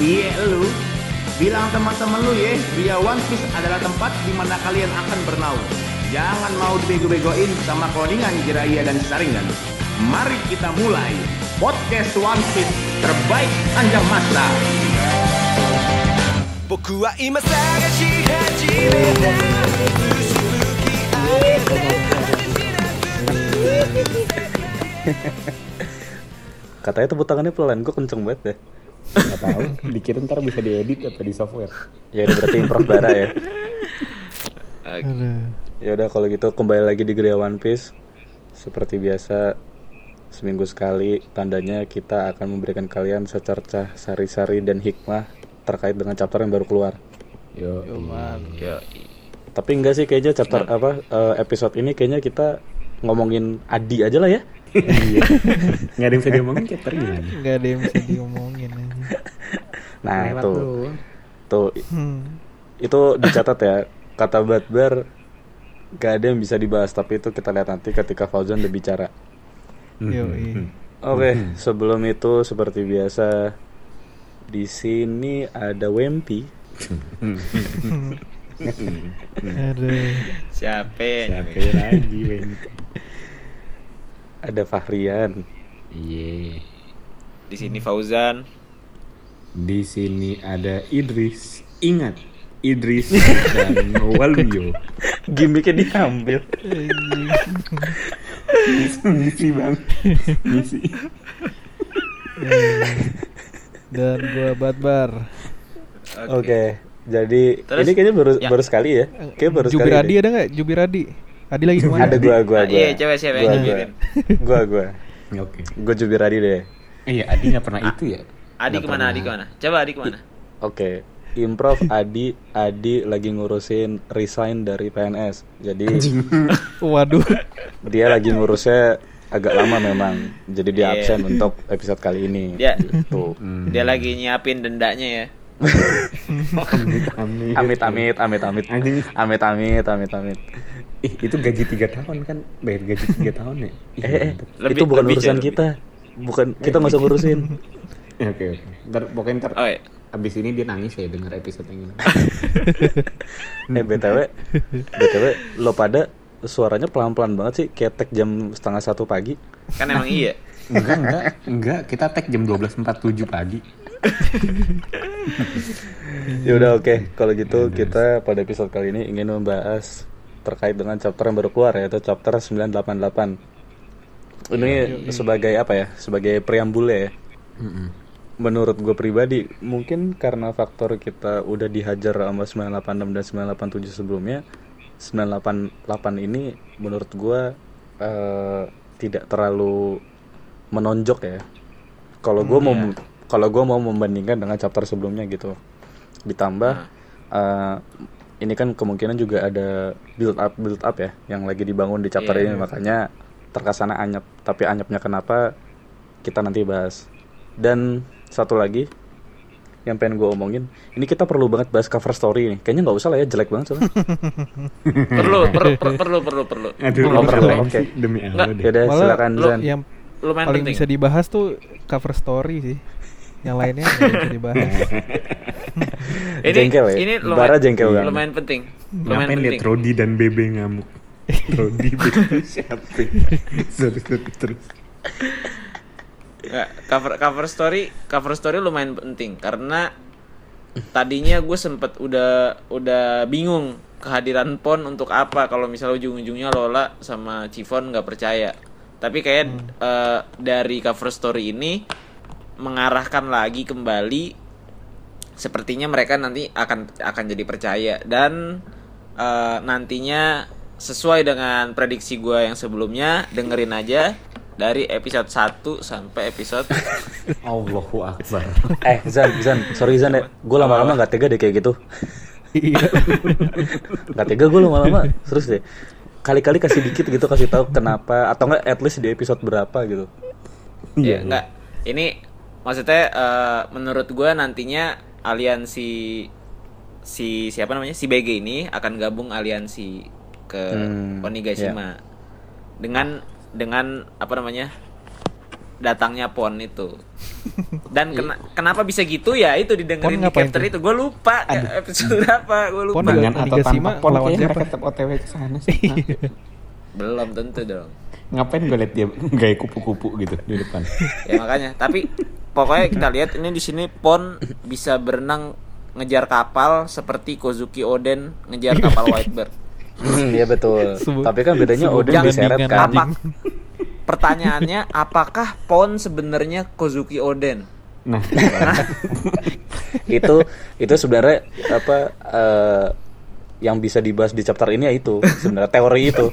Iya lu. Bilang teman-teman lu ya, via One Piece adalah tempat di mana kalian akan bernaung. Jangan mau dibego-begoin sama codingan Jiraiya dan Saringan. Mari kita mulai podcast One Piece terbaik sepanjang masa. 僕は今探し始めた薄きあえて Katanya tepuk tangannya pelan, gue kenceng banget deh. Nggak tahu, dikira ntar bisa diedit apa di software. Ya udah berarti improv bara ya. Ya udah kalau gitu kembali lagi di Gria One Piece. Seperti biasa seminggu sekali tandanya kita akan memberikan kalian secercah sari-sari dan hikmah terkait dengan chapter yang baru keluar. Yo, Tapi enggak sih kayaknya chapter apa eh, episode ini kayaknya kita ngomongin Adi aja lah ya. Iya. Nggak ada yang bisa diomongin chapter gimana? nggak ada yang bisa diomongin aja. Nah, Lewat tuh. doang. Tuh Hmm. itu dicatat ya kata Batbar gak ada yang bisa dibahas tapi itu kita lihat nanti ketika Fauzan udah bicara Yoi. oke sebelum itu seperti biasa di sini ada Wempi Aduh. Siapa ya? Siapa lagi, Wen? Ada Fahrian Iya. Di sini Fauzan. Di sini ada Idris. Ingat, Idris dan Walio. gimmicknya diambil Misi bang. Misi. Dan gua Batbar. oke jadi Terus, ini kayaknya baru ya. baru sekali ya kayak baru sekali Jubiradi deh. ada nggak? Jubiradi. Adi lagi ke mana? ada gua gua gua iya, coba siapa yang Gua, jubirin? gua gua Oke. gua Jubiradi deh Iya, Adi nggak pernah itu ya. Adi Nggak ke mana? pernah. Adi ke mana? Coba Adi ke mana? Oke, improv Adi Adi lagi ngurusin resign dari PNS. Jadi Waduh. dia lagi ngurusnya agak lama memang. Jadi dia Iya. absen untuk episode kali ini. Dia Tuh. Hmm. dia lagi nyiapin dendanya ya. Amit, Amit amit amit amit Anjing. amit amit amit amit. Ih, itu gaji 3 tahun kan? Bayar gaji 3 tahun ya? Ih, Eh, eh. Lebih- itu bukan lebih, urusan Cel, kita. Bukan kita nggak usah ngurusin. Oke, oke. Ntar pokoknya ntar Oh, iya. abis ini dia nangis ya denger episode yang ini. eh btw btw lo pada suaranya pelan pelan banget sih kayak tag jam setengah satu pagi. Kan emang iya. enggak, enggak, enggak. Kita tag jam 12.47 pagi. Ya udah oke, kalau gitu kita pada episode kali ini ingin membahas terkait dengan chapter yang baru keluar yaitu chapter 988. Ini sebagai apa ya? Sebagai preambul ya. Menurut gue pribadi, mungkin karena faktor kita udah dihajar sama 986 dan 987 sebelumnya, 988 ini menurut gue eh, tidak terlalu menonjok ya. Kalau gue mau kalau gue mau membandingkan dengan chapter sebelumnya gitu, ditambah eh, ini kan kemungkinan juga ada build up build up ya yang lagi dibangun di chapter Iya. ini makanya terkasana anyep. Tapi anyepnya kenapa kita nanti bahas. Dan satu lagi yang pengen gue omongin, ini kita perlu banget bahas cover story nih. Kayaknya nggak usah lah ya, jelek banget soalnya. perlu, perlu, perlu, perlu, perlu, perlu. Aduh, Oh, perlu, ngapain oke. sih? Demi Allah deh. Yaudah Malah silakan lo- Zan. Yang Lumayan paling penting. bisa dibahas tuh cover story sih. Yang lainnya nggak bisa dibahas. Ini, Jengkel ya? ini lumayan, Bara jengkel banget. lumayan penting. Lumayan Ngapain penting. Rodi dan Bebe ngamuk? Rodi, Bebe, siapa? Sorry, sorry, terus. Nggak, cover cover story cover story lumayan penting karena tadinya gue sempet udah udah bingung kehadiran Pon untuk apa kalau misalnya ujung-ujungnya Lola sama Cifon nggak percaya tapi kayak eh, dari cover story ini mengarahkan lagi kembali sepertinya mereka nanti akan akan jadi percaya dan eh, nantinya sesuai dengan prediksi gue yang sebelumnya dengerin aja dari episode 1 sampai episode Allahu Akbar. Eh Zan, Zan, sorry Zan ya, gue lama-lama nggak tega deh kayak gitu. Iya. Nggak tega gue lama-lama, terus deh. Kali-kali kasih dikit gitu, kasih tahu kenapa, atau nggak at least di episode berapa gitu. ya enggak ini maksudnya eh, menurut gue nantinya aliansi si siapa namanya si BG ini akan gabung aliansi ke Hmm, Onigashima dengan dengan apa namanya datangnya Pon itu Dan kena- kenapa bisa gitu ya itu didengerin Pon di capture tuh? itu. Gue lupa kayak episode apa, gue lupa. Pon Dengan atau tanpa pon lawan siapa? mereka tetap OTW ke sana sih. Hah? Belum tentu dong. Ngapain gue liat dia gaya kupu-kupu gitu di depan. Ya makanya, tapi pokoknya kita lihat ini di sini Pon bisa berenang ngejar kapal seperti Kozuki Oden ngejar kapal Whitebird. Iya betul. Sebu- Tapi kan bedanya Odin diseret kan. Apa? Pertanyaannya, apakah Pon sebenarnya Kozuki Oden? Nah, itu itu sebenarnya apa eh, yang bisa dibahas di chapter ini ya itu sebenarnya teori itu.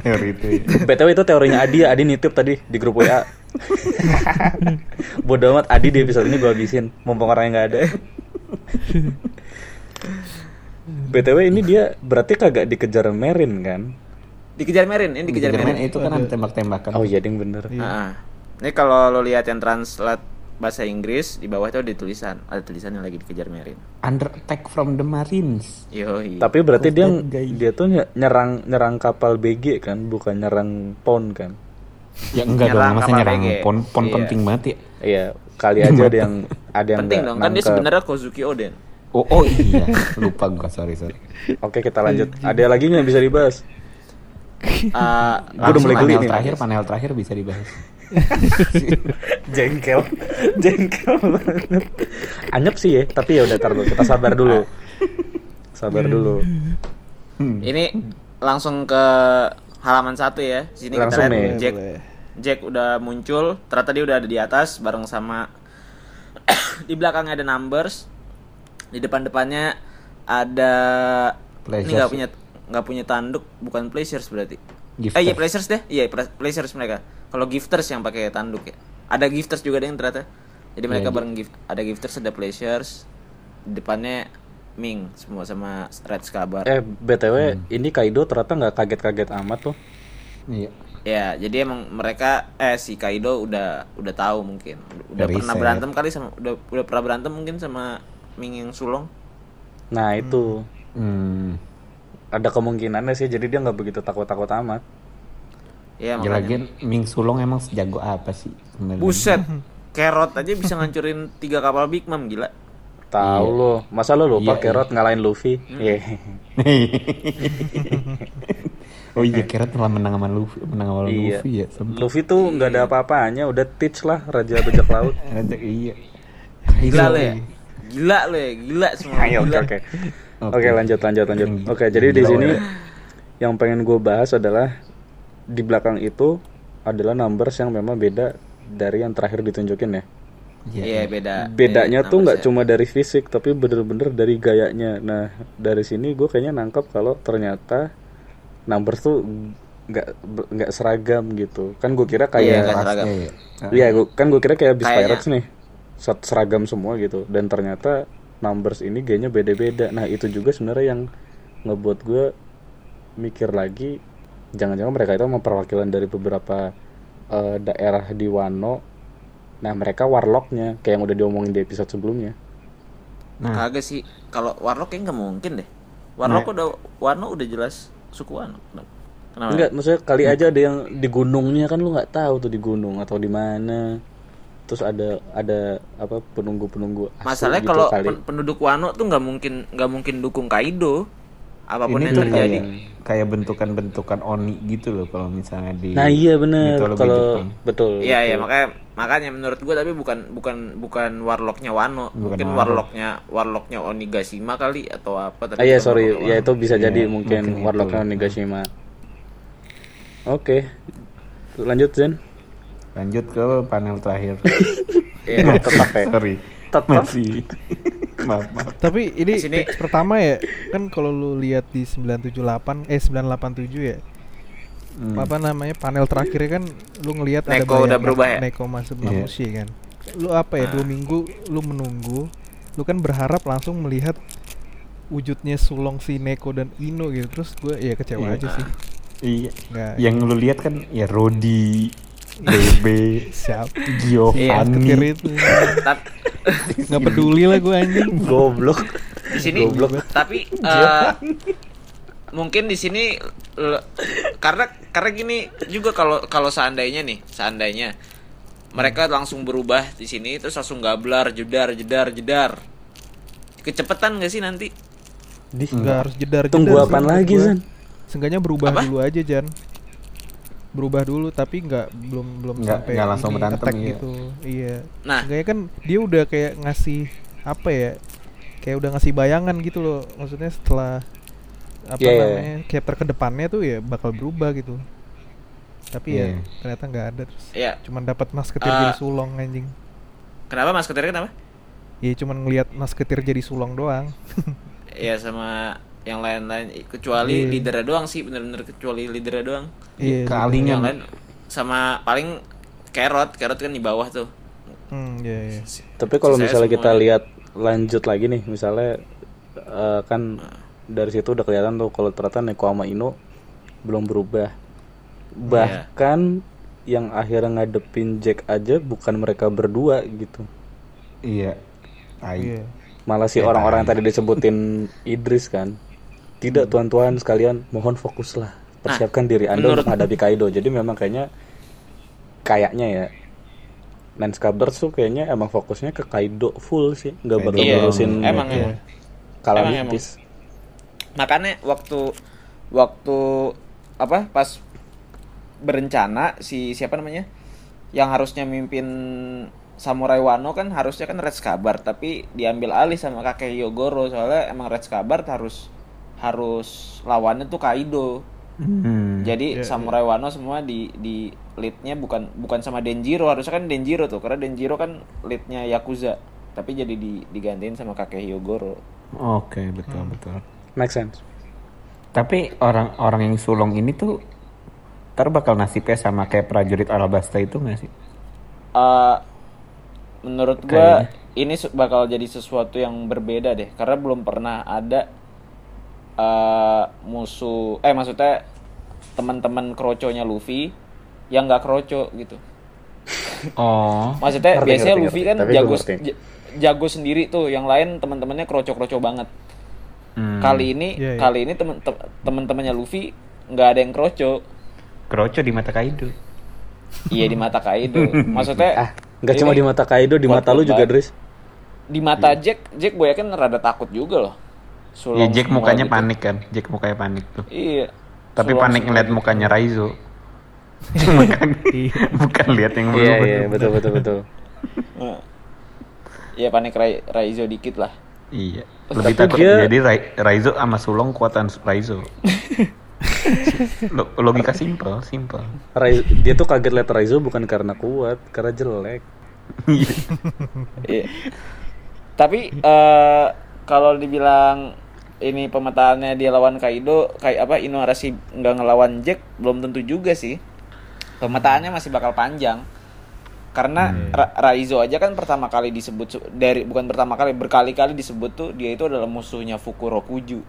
teori itu. ya. BTW itu teorinya Adi, Adi nitip tadi di grup WA. Bodoh amat Adi di episode ini gue habisin, mumpung orangnya nggak ada. BTW ini dia berarti kagak dikejar Merin kan? Dikejar Merin, ini dikejar Jerman Merin. itu kan ada tembak-tembakan. Oh iya ding bener. Ah. Ini kalau lo lihat yang translate bahasa Inggris di bawah itu ada tulisan, ada tulisan yang lagi dikejar Merin. Under attack from the Marines. Yoi. Tapi berarti Cause dia dia tuh ny- nyerang nyerang kapal BG kan, bukan nyerang pon kan? Ya enggak dong, masa nyerang pon pon Iya. penting banget ya. Iya, kali aja ada yang ada yang penting dong, kan dia sebenarnya Kozuki Oden. Oh, oh iya, lupa gua sorry sorry. Oke kita lanjut. Ada lagi nggak yang bisa dibahas? Ah, Gua udah mulai panel geli nih. terakhir, panel terakhir bisa dibahas. Jengkel, jengkel banget. Anyep sih ya, tapi ya udah tar dulu. Kita sabar dulu. Sabar dulu. Ini langsung ke halaman satu ya. Sini Langsung kita lihat nih. Jack. Boleh. Jack udah muncul. Ternyata dia udah ada di atas bareng sama di belakangnya ada numbers. Di depan-depannya ada ini Pleasures. nggak punya nggak punya tanduk, bukan pleasures berarti. Gifters. Eh iya pleasures deh. Iya ple- pleasures mereka. Kalau gifters yang pakai tanduk ya. Ada gifters juga deh yang ternyata. Jadi mereka Iya, bareng gift ada gifters ada pleasures. Di depannya Ming semua sama Red Scabar. Eh btw, ini Kaido ternyata nggak kaget-kaget amat tuh. Iya. Ya, jadi emang mereka eh si Kaido udah udah tahu mungkin. Udah Dari pernah berantem kali sama udah udah pernah berantem mungkin sama Ming yang sulong. Nah itu Hmm. ada kemungkinannya sih. Jadi dia nggak begitu takut-takut amat. Ya Ya makanya. lagian Ming Sulong emang sejago apa sih? Buset. Carrot aja bisa ngancurin tiga kapal Big Mom gila. Tahu lo, masa lo lupa Iya, Kerot ngalahin Luffy? Iya. oh iya, kira telah menang sama Luffy, menang sama Iya. Luffy ya. Sempet. Luffy tuh nggak ada apa-apanya, udah teach lah Raja Bajak Laut. Ada iya. Gila lo ya. Gila lo ya, gila semua. Ayo, oke oke. Oke. Lanjut lanjut lanjut. Oke jadi yang di sini ya. yang pengen gue bahas adalah di belakang itu adalah numbers yang memang beda dari yang terakhir ditunjukin ya. Iya. Iya, beda. Bedanya beda tuh nggak ya. cuma dari fisik tapi bener-bener dari gayanya. Nah dari sini gue kayaknya nangkep kalau ternyata numbers tuh nggak nggak seragam gitu. Kan gue kira Iya, kayak nggak seragam. Iya, iya. Iya, gua, kan gue kira kayak Beast Kayaknya. Pirates nih, seragam semua gitu. Dan ternyata numbers ini gayanya beda-beda. Nah itu juga sebenarnya yang ngebuat gue mikir lagi, jangan-jangan mereka itu emang perwakilan dari beberapa eh, daerah di Wano. Nah mereka warlocknya, kayak yang udah diomongin di episode sebelumnya. Nah, Kagak sih. Kalau Warlock kayaknya nggak mungkin deh. Warlock Nah. udah Wano udah jelas suku Wano. Kenapa? Enggak, maksudnya kali aja ada yang di gunungnya kan lu nggak tahu tuh di gunung atau di mana. Terus ada ada apa penunggu-penunggu Masalahnya gitu kalau kali. pen- penduduk Wano tuh nggak mungkin nggak mungkin dukung Kaido. Apa pun ini yang tuh terjadi. kayak kayak bentukan-bentukan oni gitu loh kalau misalnya di Nah iya bener kalau betul. Iya iya makanya makanya menurut gua tapi bukan bukan bukan warlocknya Wano, Bukan mungkin Wano. warlocknya warlocknya Onigashima kali atau apa Ah tapi iya bukan sorry, ya itu bisa Iya, jadi mungkin mungkin warlocknya itu. Onigashima. Oke, lanjut Zen. lanjut ke panel terakhir Iya, tetap ya. sorry Tetap. masih maaf, maaf. Tapi ini sini- pertama ya, kan kalau lu lihat di 978 eh 987 ya. Hmm. Apa namanya? Panel terakhirnya kan lu ngelihat ada Neko udah berubah ya? Neko masuk Iya. Namushi kan. Lu apa ya? Dua minggu lu menunggu, lu kan berharap langsung melihat wujudnya sulong si Neko dan Ino gitu. Terus gue ya kecewa Iya. aja sih. iya Nggak yang lu lihat kan ya Rodi Bebe siap. Iya, Ketir Giovanni itu. Tap- Nggak peduli lah gue anjing. Goblok. di sini Goblok. tapi eh, mungkin di sini karena karena gini juga kalau kalau seandainya nih seandainya mereka langsung berubah di sini terus langsung gablar jedar jedar jedar kecepetan gak sih nanti Di Nggak harus jedar Tunggu jedar apaan sih, lagi. San? Seenggaknya berubah Apa? dulu aja Jan berubah dulu tapi nggak belum belum Nggak- sampai nggak langsung ini, berantem, iya. gitu. Iya. Nah. Seenggaknya kan dia udah kayak ngasih apa ya kayak udah ngasih bayangan gitu loh. Maksudnya setelah apa Iya, iya, namanya chapter ke depannya tuh ya bakal berubah gitu. Tapi Iya. ya ternyata nggak ada terus. Ya cuman dapat masketir Ah. jadi sulong anjing. Kenapa mas ketir kenapa? Ya cuman ngelihat masketir jadi sulong doang. Ya sama yang lain-lain kecuali Iya. leadernya doang sih bener-bener kecuali leadernya doang iya Ke gitu. Alinya. yang lain sama paling carrot carrot kan di bawah tuh hmm iya iya Tapi kalau misalnya kita lihat lanjut lagi nih, misalnya eh, kan dari situ udah kelihatan tuh kalau ternyata Neko sama Ino belum berubah. Bahkan yang akhirnya ngadepin Jack aja bukan mereka berdua gitu. Iya. Tai. iya Malah si Ya, orang-orang yang tadi disebutin Idris kan. Tidak tuan-tuan sekalian, mohon fokuslah. Persiapkan diri Anda menurut- untuk menghadapi Kaido. Jadi memang kayaknya kayaknya ya Landscapers tuh kayaknya emang fokusnya ke Kaido full sih, nggak bakal Iya, ngurusin emang Iya. emang Calamities. makanya waktu waktu apa pas berencana si siapa namanya yang harusnya mimpin Samurai Wano kan harusnya kan Red Scabbard tapi diambil alih sama kakek Yogoro soalnya emang Red Scabbard harus harus lawannya tuh Kaido Hmm. jadi Iya, Samurai Wano semua di di leadnya bukan bukan sama Denjiro harusnya kan Denjiro tuh karena Denjiro kan leadnya Yakuza tapi jadi di, digantiin sama kakek Hyogoro Oke, betul betul. Make sense. Tapi orang-orang yang sulong ini tuh ntar bakal nasibnya sama kayak prajurit Alabasta itu nggak sih? Eh, menurut gua Kayaknya. ini bakal jadi sesuatu yang berbeda deh karena belum pernah ada eh musuh eh maksudnya teman-teman kroconya Luffy yang nggak kroco gitu Oh. maksudnya Ngerti, biasanya ngerti, Luffy ngerti. kan Tapi jago jago sendiri tuh yang lain teman-temannya kroco-kroco banget Hmm. kali ini Iya, iya. kali ini temen teman-temannya Luffy nggak ada yang kroco Kroco di mata Kaido. iya di mata Kaido maksudnya Ah, nggak cuma di mata Kaido, di mata lu juga. Dris. di mata Jack Jack gue yakin rada takut juga loh Ya Sulong Jack semua mukanya gitu. panik kan. Jack mukanya panik tuh. iya Tapi Sulong panik ngeliat gitu. mukanya Raizo. bukan, Iya. bukan lihat yang Iya, berubah. iya, betul, betul, betul. Iya panik Rai Raizo dikit lah Iya. Tapi Lebih takut dia- jadi Rai- Raizo sama Sulong kuatan Raizo. Lo- Logika simple, simple. Rai- dia tuh kaget liat Raizo bukan karena kuat, karena jelek. Iya. Tapi eh kalau dibilang ini pemetaannya dia lawan Kaido, kayak apa Inuarashi nggak ngelawan Jack belum tentu juga sih. Pemetaannya masih bakal panjang. Karena Ra- Raizo aja kan pertama kali disebut dari bukan pertama kali berkali-kali disebut tuh dia itu adalah musuhnya Fukurokuju.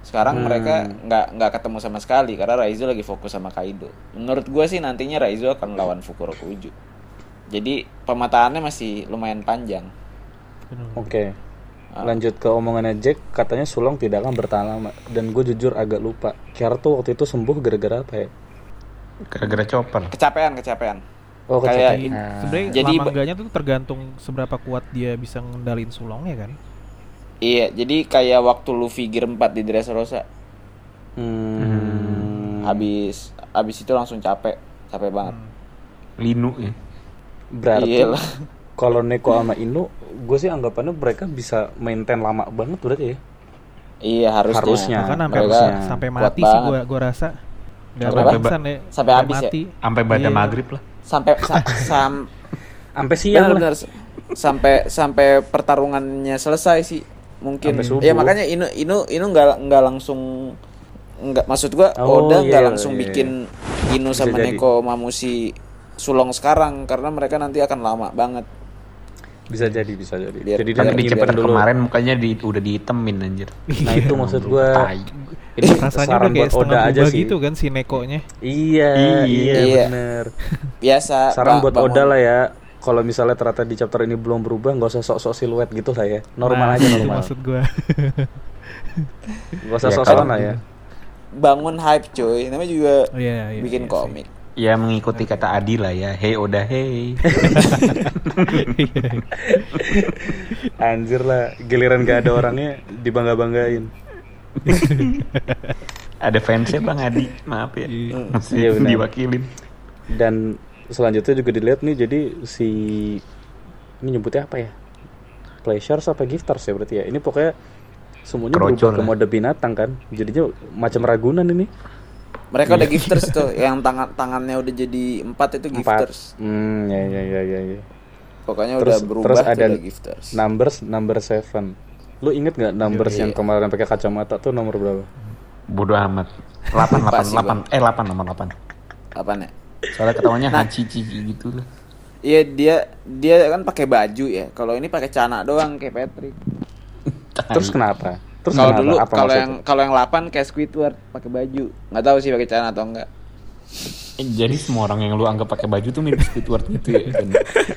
Sekarang mereka nggak nggak ketemu sama sekali karena Raizo lagi fokus sama Kaido. Menurut gue sih nantinya Raizo akan lawan Fukurokuju. Jadi pemetaannya masih lumayan panjang. Oke. Ah. Lanjut ke omongannya Jack, katanya Sulong tidak akan bertahan lama. Dan gue jujur agak lupa. Kiara tuh waktu itu sembuh gara-gara apa ya? Gara-gara chopper. Kecapean, kecapean. Oh, Kayak kecapean. in- Ah. Sebenarnya Jadi enggaknya tuh tergantung seberapa kuat dia bisa ngendalin sulongnya kan. Iya, jadi kayak waktu Luffy Gear 4 di Dressrosa. Hmm. Habis habis itu langsung capek, capek banget. Linu ya. Berarti Iya lah. Kalau Neko sama Inu, gue sih anggapannya mereka bisa maintain lama banget berarti ya. Iya, harusnya. Harusnya. Bahkan sampai sampai mati sih gua gua rasa. Gak Sampai bagusan ya. Sampai habis ya? mati. Sampai pada Iya. maghrib lah. Sampai sa- sam Sampai siang lah. benar sampai sampai pertarungannya selesai sih. Mungkin. Sampai. Ya makanya Inu Inu Inu nggak nggak langsung nggak maksud gua Oh, Oda nggak iya, langsung iya. bikin Inu Bisa sama jadi. Neko Mamushi sulong sekarang karena mereka nanti akan lama banget. Bisa jadi, bisa jadi. Biar- jadi dia Kan di ngehindar chapter dulu. kemarin mukanya di, udah dihitemin anjir. Nah itu maksud gue. Tai. Ini Rasanya udah kayak buat Oda aja sih. gitu kan si Nekonya. Iya, Iya. iya, Iya. bener. Biasa. Saran buat bangun- Oda lah ya. Kalau misalnya ternyata di chapter ini belum berubah, nggak usah sok-sok siluet gitu lah ya. Normal Nah, aja itu normal. maksud gua. Gak usah Ya, sok-sokan kan. lah ya. bangun hype cuy namanya juga Iya, iya, bikin iya sih. komik Ya mengikuti kata Adi lah ya. Hey Oda hey. Anjir lah, giliran gak ada orangnya dibangga-banggain. Ada fansnya Bang Adi. Maaf ya. Masih Iya, diwakilin. Dan selanjutnya juga dilihat nih jadi si ini nyebutnya apa ya? Pleasures apa gifters ya berarti ya? Ini pokoknya semuanya Kroco berubah ke lah. mode binatang kan. Jadinya macam ragunan ini. Mereka udah gifters tuh, yang tangan tangannya udah jadi empat itu Empat. gifters. Hmm, ya ya ya ya ya. Pokoknya Terus udah berubah terus ada udah gifters. numbers number seven. Lu inget nggak numbers Iya. yang kemarin pakai kacamata tuh nomor berapa? Bodoh amat. 8 Lupa 8 sih, 8 eh 8 nomor 8. Apa nih? Soalnya ketawanya Nah. Cici gitu lah. Iya dia dia kan pakai baju ya. Kalau ini pakai celana doang kayak Patrick. Terus kenapa? Terus Kalau dulu kalau yang kalau yang 8 kayak Squidward pakai baju. Nggak tahu sih pakai celana atau enggak. Eh, jadi semua orang yang lu anggap pakai baju tuh mirip Squidward gitu ya. kan?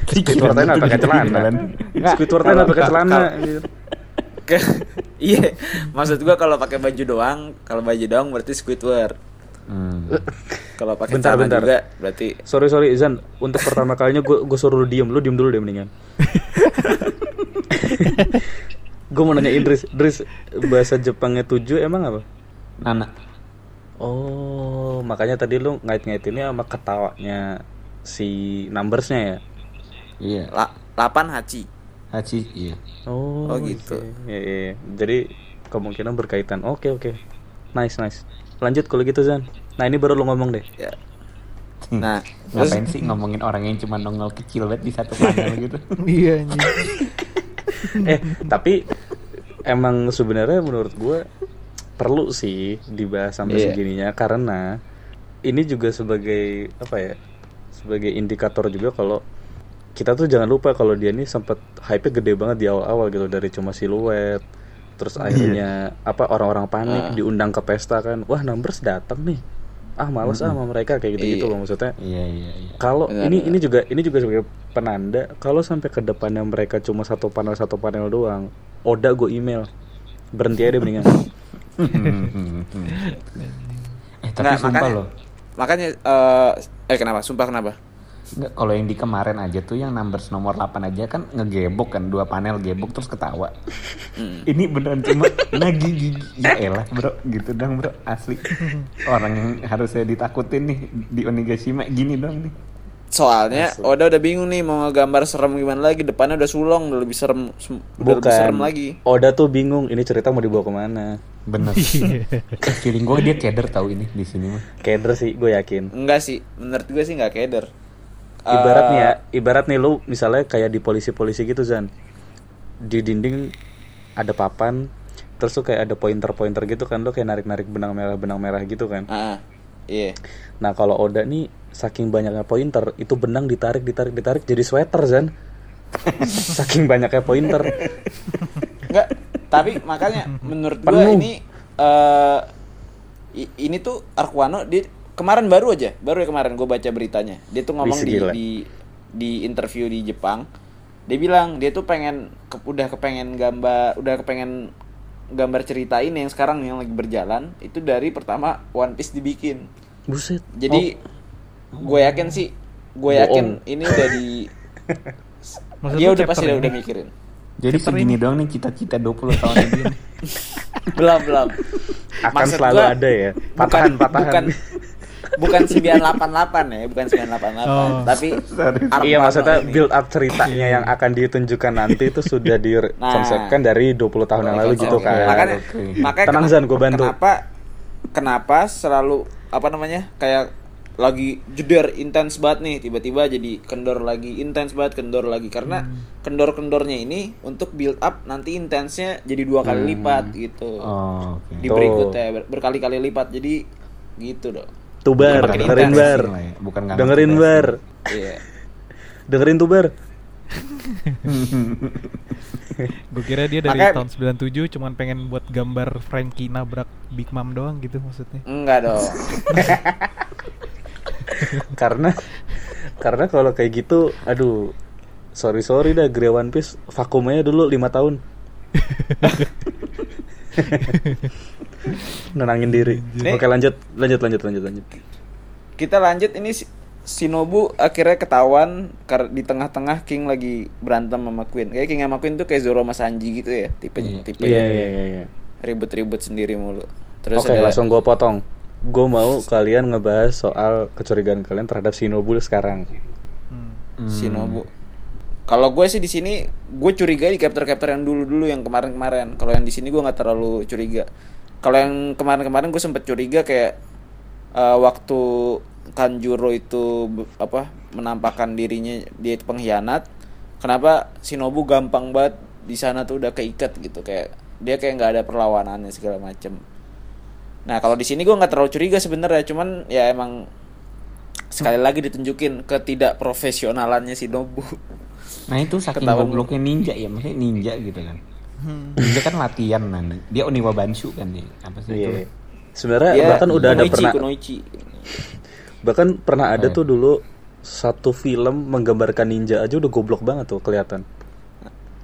Squidward-nya nggak pakai celana. Nggak, Squidward-nya nggak pakai kalau- celana. Iya, maksud gua kalau pakai baju doang, kalau baju doang berarti Squidward. Hmm. Kalau pakai Bentar, celana bentar. juga berarti Sorry sorry Izan, untuk pertama kalinya gue gue suruh lu diem, lu diem dulu deh mendingan. gue mau nanya Idris, Idris bahasa Jepangnya tujuh emang apa? Nana. Oh, makanya tadi lu ngait-ngaitinnya sama ketawanya si numbersnya ya? Iya. la- 8 Hachi. Hachi iya. Oh, Oh, gitu. Iya, iya, iya. Jadi kemungkinan berkaitan. Oke oke, nice nice. Lanjut kalau gitu Zan. Nah ini baru lu ngomong deh. Ya. Nah, terus Ngapain sih ngomongin orang yang cuma nongol kecil banget di satu panel gitu? Iya eh tapi emang sebenarnya menurut gue perlu sih dibahas sampai Iya. segininya karena ini juga sebagai apa ya sebagai indikator juga kalau kita tuh jangan lupa kalau dia nih sempet hype gede banget di awal-awal gitu dari cuma siluet terus akhirnya apa orang-orang panik Ah. diundang ke pesta kan wah numbers datang nih ah males ah sama mereka kayak gitu-gitu Iya. loh maksudnya Iya iya iya. kalau ini benar. ini juga ini juga sebagai penanda kalau sampai ke depannya mereka cuma satu panel satu panel doang, Oda gue email berhenti aja deh mendingan. eh tapi Nggak, sumpah makanya- loh. makanya eh eh kenapa? Sumpah kenapa? Nggak, kalau yang di kemarin aja tuh yang numbers nomor 8 aja kan ngegebok kan dua panel gebok terus ketawa. Ini beneran cuma lagi gigi. Ya elah bro gitu dong bro asli. Orang yang harusnya ditakutin nih di Onigashima gini dong nih. Soalnya Oda udah bingung nih mau ngegambar serem gimana lagi depannya udah sulong udah lebih serem udah lebih serem Bukan. lagi. Oda tuh bingung ini cerita mau dibawa ke mana. Bener. Feeling gue dia keder tahu ini di sini mah. Keder sih gue yakin. Enggak sih, menurut gue sih nggak keder. Ibarat nih ya, Eh, ibarat nih lu misalnya kayak di polisi-polisi gitu Zan. Di dinding ada papan, terus tuh kayak ada pointer-pointer gitu kan, lu kayak narik-narik benang merah benang merah gitu kan. ah, iya. Nah kalau Oda nih saking banyaknya pointer itu benang ditarik ditarik ditarik jadi sweater Zan. saking banyaknya pointer. Enggak, tapi makanya menurut gue ini i- ini tuh Arkwano dia kemarin baru aja, baru ya kemarin gue baca beritanya. Dia tuh ngomong di, di di interview di Jepang. Dia bilang dia tuh pengen ke- udah kepengen gambar, udah kepengen gambar cerita ini yang sekarang yang lagi berjalan itu dari pertama One Piece dibikin. Buset. Jadi gue yakin sih, gue yakin ini udah di Maksud dia udah pasti chapter udah, ini? udah mikirin. Jadi segini doang nih cita-cita 20 tahun nih. belum belum Akan Maksud selalu gua, ada ya. bukan Patahan-patahan. bukan bukan 988 ya bukan 988 Oh. tapi Iya maksudnya ini. build up ceritanya yang akan ditunjukkan nanti itu sudah dikonsepkan dari 20 tahun yang lalu gitu kan. makanya makanya Tenang, Zan, gua bantu. kenapa kenapa selalu apa namanya kayak lagi jeder intens banget nih tiba-tiba jadi kendor lagi intens banget kendor lagi karena Hmm. kendor-kendornya ini untuk build up nanti intensnya jadi dua kali Hmm. lipat gitu Oh, oke. di berikutnya ber- berkali-kali lipat jadi gitu dong Tuh bar, dengerin intens bar. ya, bukan Dengerin bar. iya Dengerin tuh bar. Gue kira dia dari Makanya- tahun 97 cuman pengen buat gambar Frankie nabrak Big Mom doang gitu maksudnya. enggak dong karena karena kalau kayak gitu, aduh, sorry sorry dah Grey One Piece vakumnya dulu lima tahun. Nenangin diri. Nih. Oke lanjut, lanjut, lanjut, lanjut, lanjut. kita lanjut ini Shinobu akhirnya ketahuan di tengah-tengah King lagi berantem sama Queen. Kayak King sama Queen tuh kayak Zoro sama Sanji gitu ya, tipe tipe Iya iya iya. iya. ribut-ribut sendiri mulu. Terus Oke, ada langsung gue potong. Gue mau kalian ngebahas soal kecurigaan kalian terhadap Shinobu sekarang. Shinobu. Kalau gue sih di sini gue curiga di capture-capture yang dulu-dulu yang kemarin-kemarin. Kalau yang di sini gue nggak terlalu curiga. Kalau yang kemarin-kemarin gue sempet curiga kayak eh, waktu Kanjuro itu apa menampakkan dirinya dia itu pengkhianat. Kenapa Shinobu gampang banget di sana tuh udah keikat gitu kayak dia kayak nggak ada perlawanannya segala macem. Nah kalau di sini gue nggak terlalu curiga sebenarnya, cuman ya emang sekali lagi ditunjukin ketidakprofesionalannya Shinobu. Nah itu saking Ketahuan. gobloknya ninja ya, maksudnya ninja gitu kan. Ninja kan latihan nanti. Dia Oniwa Banshu kan dia. Apa sih itu? Iya. Sebenarnya Dia bahkan udah ada kunoichi, pernah kunoichi. bahkan pernah ada Eh. tuh dulu satu film menggambarkan ninja aja udah goblok banget tuh kelihatan.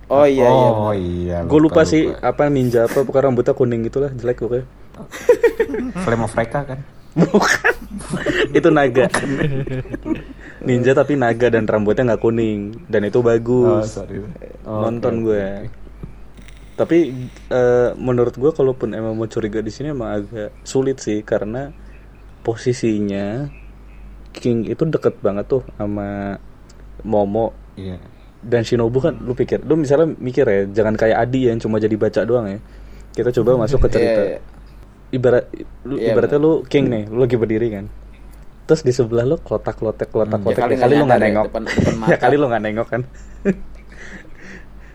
Oh iya iya. Oh iya. Gue lupa, sih apa ninja apa pokoknya rambutnya kuning gitulah jelek pokoknya. Flame of Reka kan. Bukan. itu naga. ninja tapi naga dan rambutnya nggak kuning dan itu Oh, bagus. sorry. Nonton gue. Tapi eh, menurut gue kalaupun emang mau curiga di sini emang agak sulit sih karena posisinya King itu deket banget tuh sama Momo Iya. dan Shinobu kan lu pikir lu misalnya mikir ya jangan kayak Adi yang cuma jadi baca doang ya. Kita coba masuk ke cerita. Iya, iya. ibarat lu, Iya, ibaratnya lu king nih lu lagi berdiri kan. Terus di sebelah lu kotak lotek kotak kotek Ya kali ya kali lu nggak ya, nengok. depan- depan ya kali lu nggak nengok kan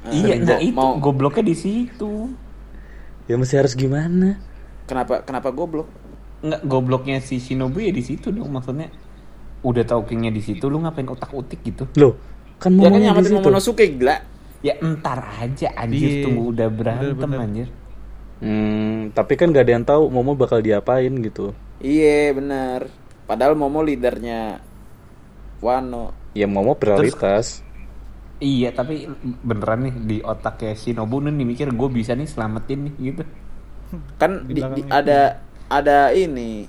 Iya, nah Mau- itu mau- gobloknya di situ. ya mesti harus gimana Kenapa kenapa goblok? Enggak gobloknya si Shinobu ya di situ dong maksudnya. Udah tahu kingnya di situ, lu ngapain otak-utik gitu? loh kan Ya kan nyamatin situ Momonosuke gila. Ya entar aja anjir Iya, tunggu udah berantem bener-bener. anjir. hmm, tapi kan gak ada yang tahu Momo bakal diapain gitu Iya benar. Padahal Momo leadernya Wano. ya Momo prioritas Iya tapi beneran nih di otaknya Shinobu nih mikir gue bisa nih selamatin nih gitu. Kan Di di- ada ada ini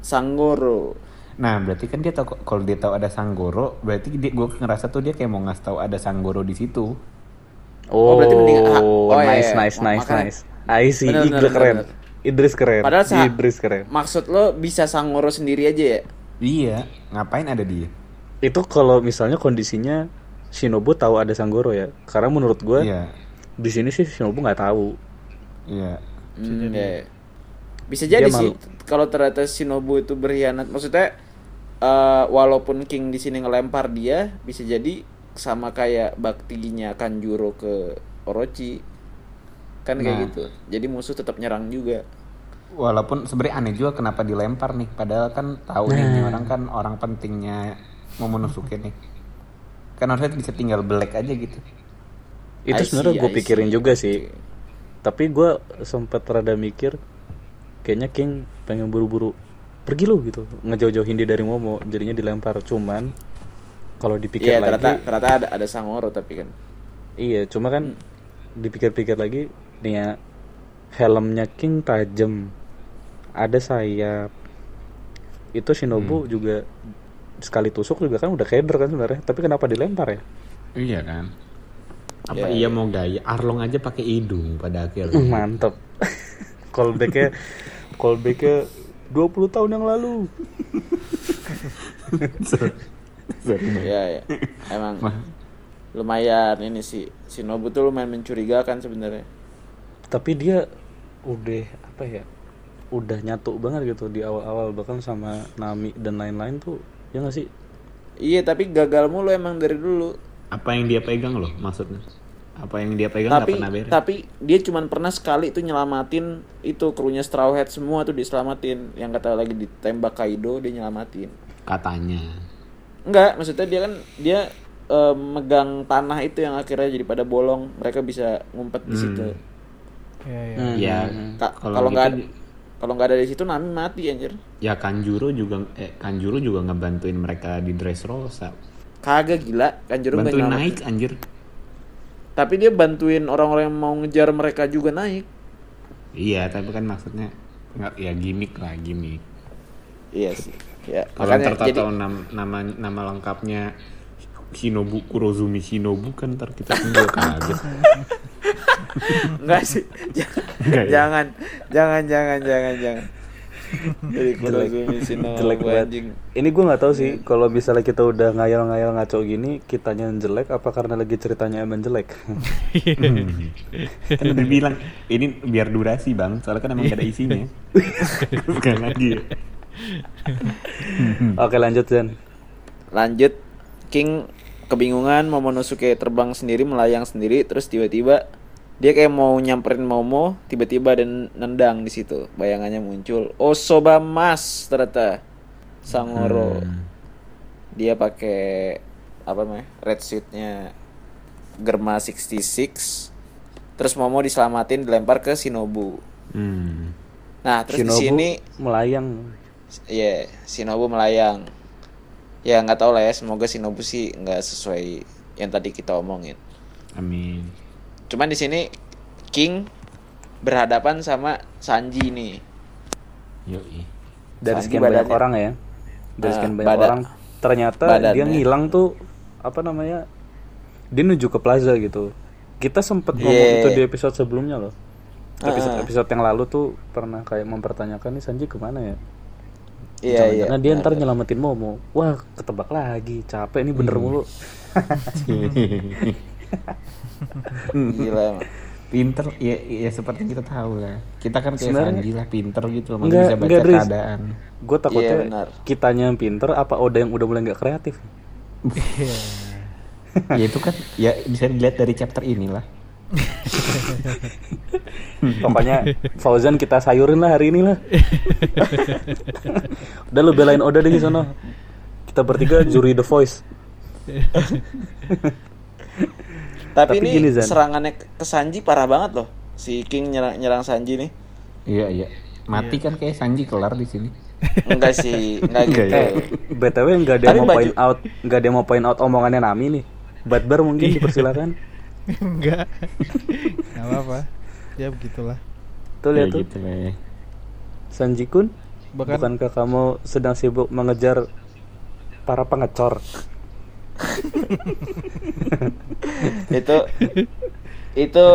Sanggoro. Nah berarti kan dia tahu kalau dia tahu ada Sanggoro, berarti dia gue ngerasa tuh dia kayak mau ngasih tahu ada Sanggoro di situ. oh, Oh, berarti mending- ah, oh, iya, nice iya. nice nice makanya- nice I see Bener, bener, keren bener. Idris keren Padahal sa- Idris keren Maksud lo bisa Sanggoro sendiri aja ya? Iya, ngapain ada dia? itu kalau misalnya kondisinya Shinobu tahu ada Sanggoro ya karena menurut gue Iya, di sini sih Shinobu nggak tahu iya. Hmm, ya. Bisa jadi Dia sih kalau ternyata Shinobu itu berkhianat. Maksudnya eh, walaupun King di sini ngelempar dia, bisa jadi sama kayak baktinya Kanjuro ke Orochi. Kan kayak Nah. gitu. Jadi musuh tetap nyerang juga. Walaupun sebenarnya aneh juga kenapa dilempar nih, padahal kan tahu nih ini orang kan orang pentingnya Momonosuke nih. Kan harusnya bisa tinggal belek aja gitu. itu sebenarnya gue pikirin see. juga sih. Tapi gue sempet rada mikir kayaknya King pengen buru-buru pergi lu gitu. Ngejauh-jauhin dia dari Momo jadinya dilempar. Cuman kalau dipikir Iya, lagi ternyata ternyata ada ada Sanggoro tapi kan. iya cuma kan dipikir-pikir lagi nih ya helmnya King tajam. Ada sayap. Itu Shinobu juga sekali tusuk juga kan udah keder kan sebenarnya tapi kenapa dilempar ya Iya kan. Apa Ya, iya mau gaya? Arlong aja pakai hidung pada akhirnya. Mantep. Callbacknya, callbacknya 20 tahun yang lalu. Iya, ya. Emang lumayan ini sih Shinobu tuh lumayan mencurigakan sebenarnya. Tapi dia udah apa ya? Udah nyatu banget gitu di awal-awal bahkan sama Nami dan lain-lain tuh. Ya nggak sih? Iya, tapi gagal mulu emang dari dulu. Apa yang dia pegang loh maksudnya? Apa yang dia pegang nggak tapi pernah beres? tapi dia cuman pernah sekali tuh nyelamatin itu krunya Straw Hat semua tuh diselamatin yang kata lagi ditembak Kaido dia nyelamatin Katanya. enggak maksudnya dia kan dia eh, megang tanah itu yang akhirnya jadi pada bolong mereka bisa ngumpet di situ Iya, iya. Hmm, Ya, hmm, hmm. Ka- kalau kalau nggak gitu ada kalau nggak ada di situ Nami mati anjir ya Kanjuro juga eh Kanjuro juga ngebantuin mereka di Dressrosa. kagak gila kan Juru nggak Bantuin naik anjir. tapi dia bantuin orang-orang yang mau ngejar mereka juga naik Iya, tapi kan maksudnya nggak ya gimmick lah gimmick. iya sih Ya, Kalau ntar jadi tahu nama, nama nama lengkapnya Shinobu Kurozumi Shinobu kan ntar kita semua kaget. enggak sih. jangan, ya? jangan, jangan, jangan, jangan, jangan. Jadi Kurozumi Shinobu jelek banget. anjing. Ini gue nggak tahu sih kalau misalnya kita udah ngayal-ngayal ngaco gini, kitanya yang jelek apa karena lagi ceritanya emang jelek? kan udah bilang ini biar durasi bang, soalnya kan emang gak ada isinya. Bukan lagi. Oke lanjut Zen. Lanjut King kebingungan Momonosuke terbang sendiri melayang sendiri terus tiba-tiba dia kayak mau nyamperin Momo tiba-tiba dan nendang di situ. Bayangannya muncul Osoba Mas ternyata. Sangoro. Dia pakai apa namanya red suitnya Germa 66 terus Momo diselamatin dilempar ke Shinobu. Hmm. nah terus Shinobu di sini melayang. ya Shinobu melayang. Ya nggak tahu lah ya semoga Shinobu sih nggak sesuai yang tadi kita omongin. Amin. Cuman di sini King berhadapan sama Sanji nih Yoi. Dari Sanji sekian banyak badannya- orang ya. Dari sekian banyak badan- orang ternyata badannya. dia ngilang tuh apa namanya? Dia menuju ke plaza gitu. Kita sempet ngomong Yeah. itu di episode sebelumnya loh. Episode, Ah. episode yang lalu tuh pernah kayak mempertanyakan nih Sanji ke mana ya? iya iya Jangan-jangan dia ntar nyelamatin Momo. Wah, ketebak lagi. Capek nih Hmm. bener mulu. gila emang pinter ya, ya seperti kita tahu lah kita kan kayak Sebenarnya- Sanji lah pinter gitu loh Enggak, bisa baca enggak, keadaan Gue takutnya Iya, benar. kitanya yang pinter apa Oda yang udah mulai nggak kreatif. ya itu kan ya bisa dilihat dari chapter inilah Pokoknya Fauzan kita sayurin lah hari ini lah. Udah lu belain Oda deh di sana. Kita bertiga juri The Voice. Tapi, Tapi ini gini, Zan. serangannya ke Sanji parah banget loh si King nyerang nyerang Sanji nih iya iya mati kan kayak Sanji kelar di sini enggak sih enggak gitu Eh, BTW nggak ada yang mau baju- point out, nggak ada yang mau point out omongannya Nami nih. Badbar mungkin dipersilakan. Enggak. Enggak apa-apa. Ya begitulah. Tuh lihat ya tuh. gitu ya. Sanji Kun, Bahkan bukankah kamu sedang sibuk mengejar para pengecor? itu itu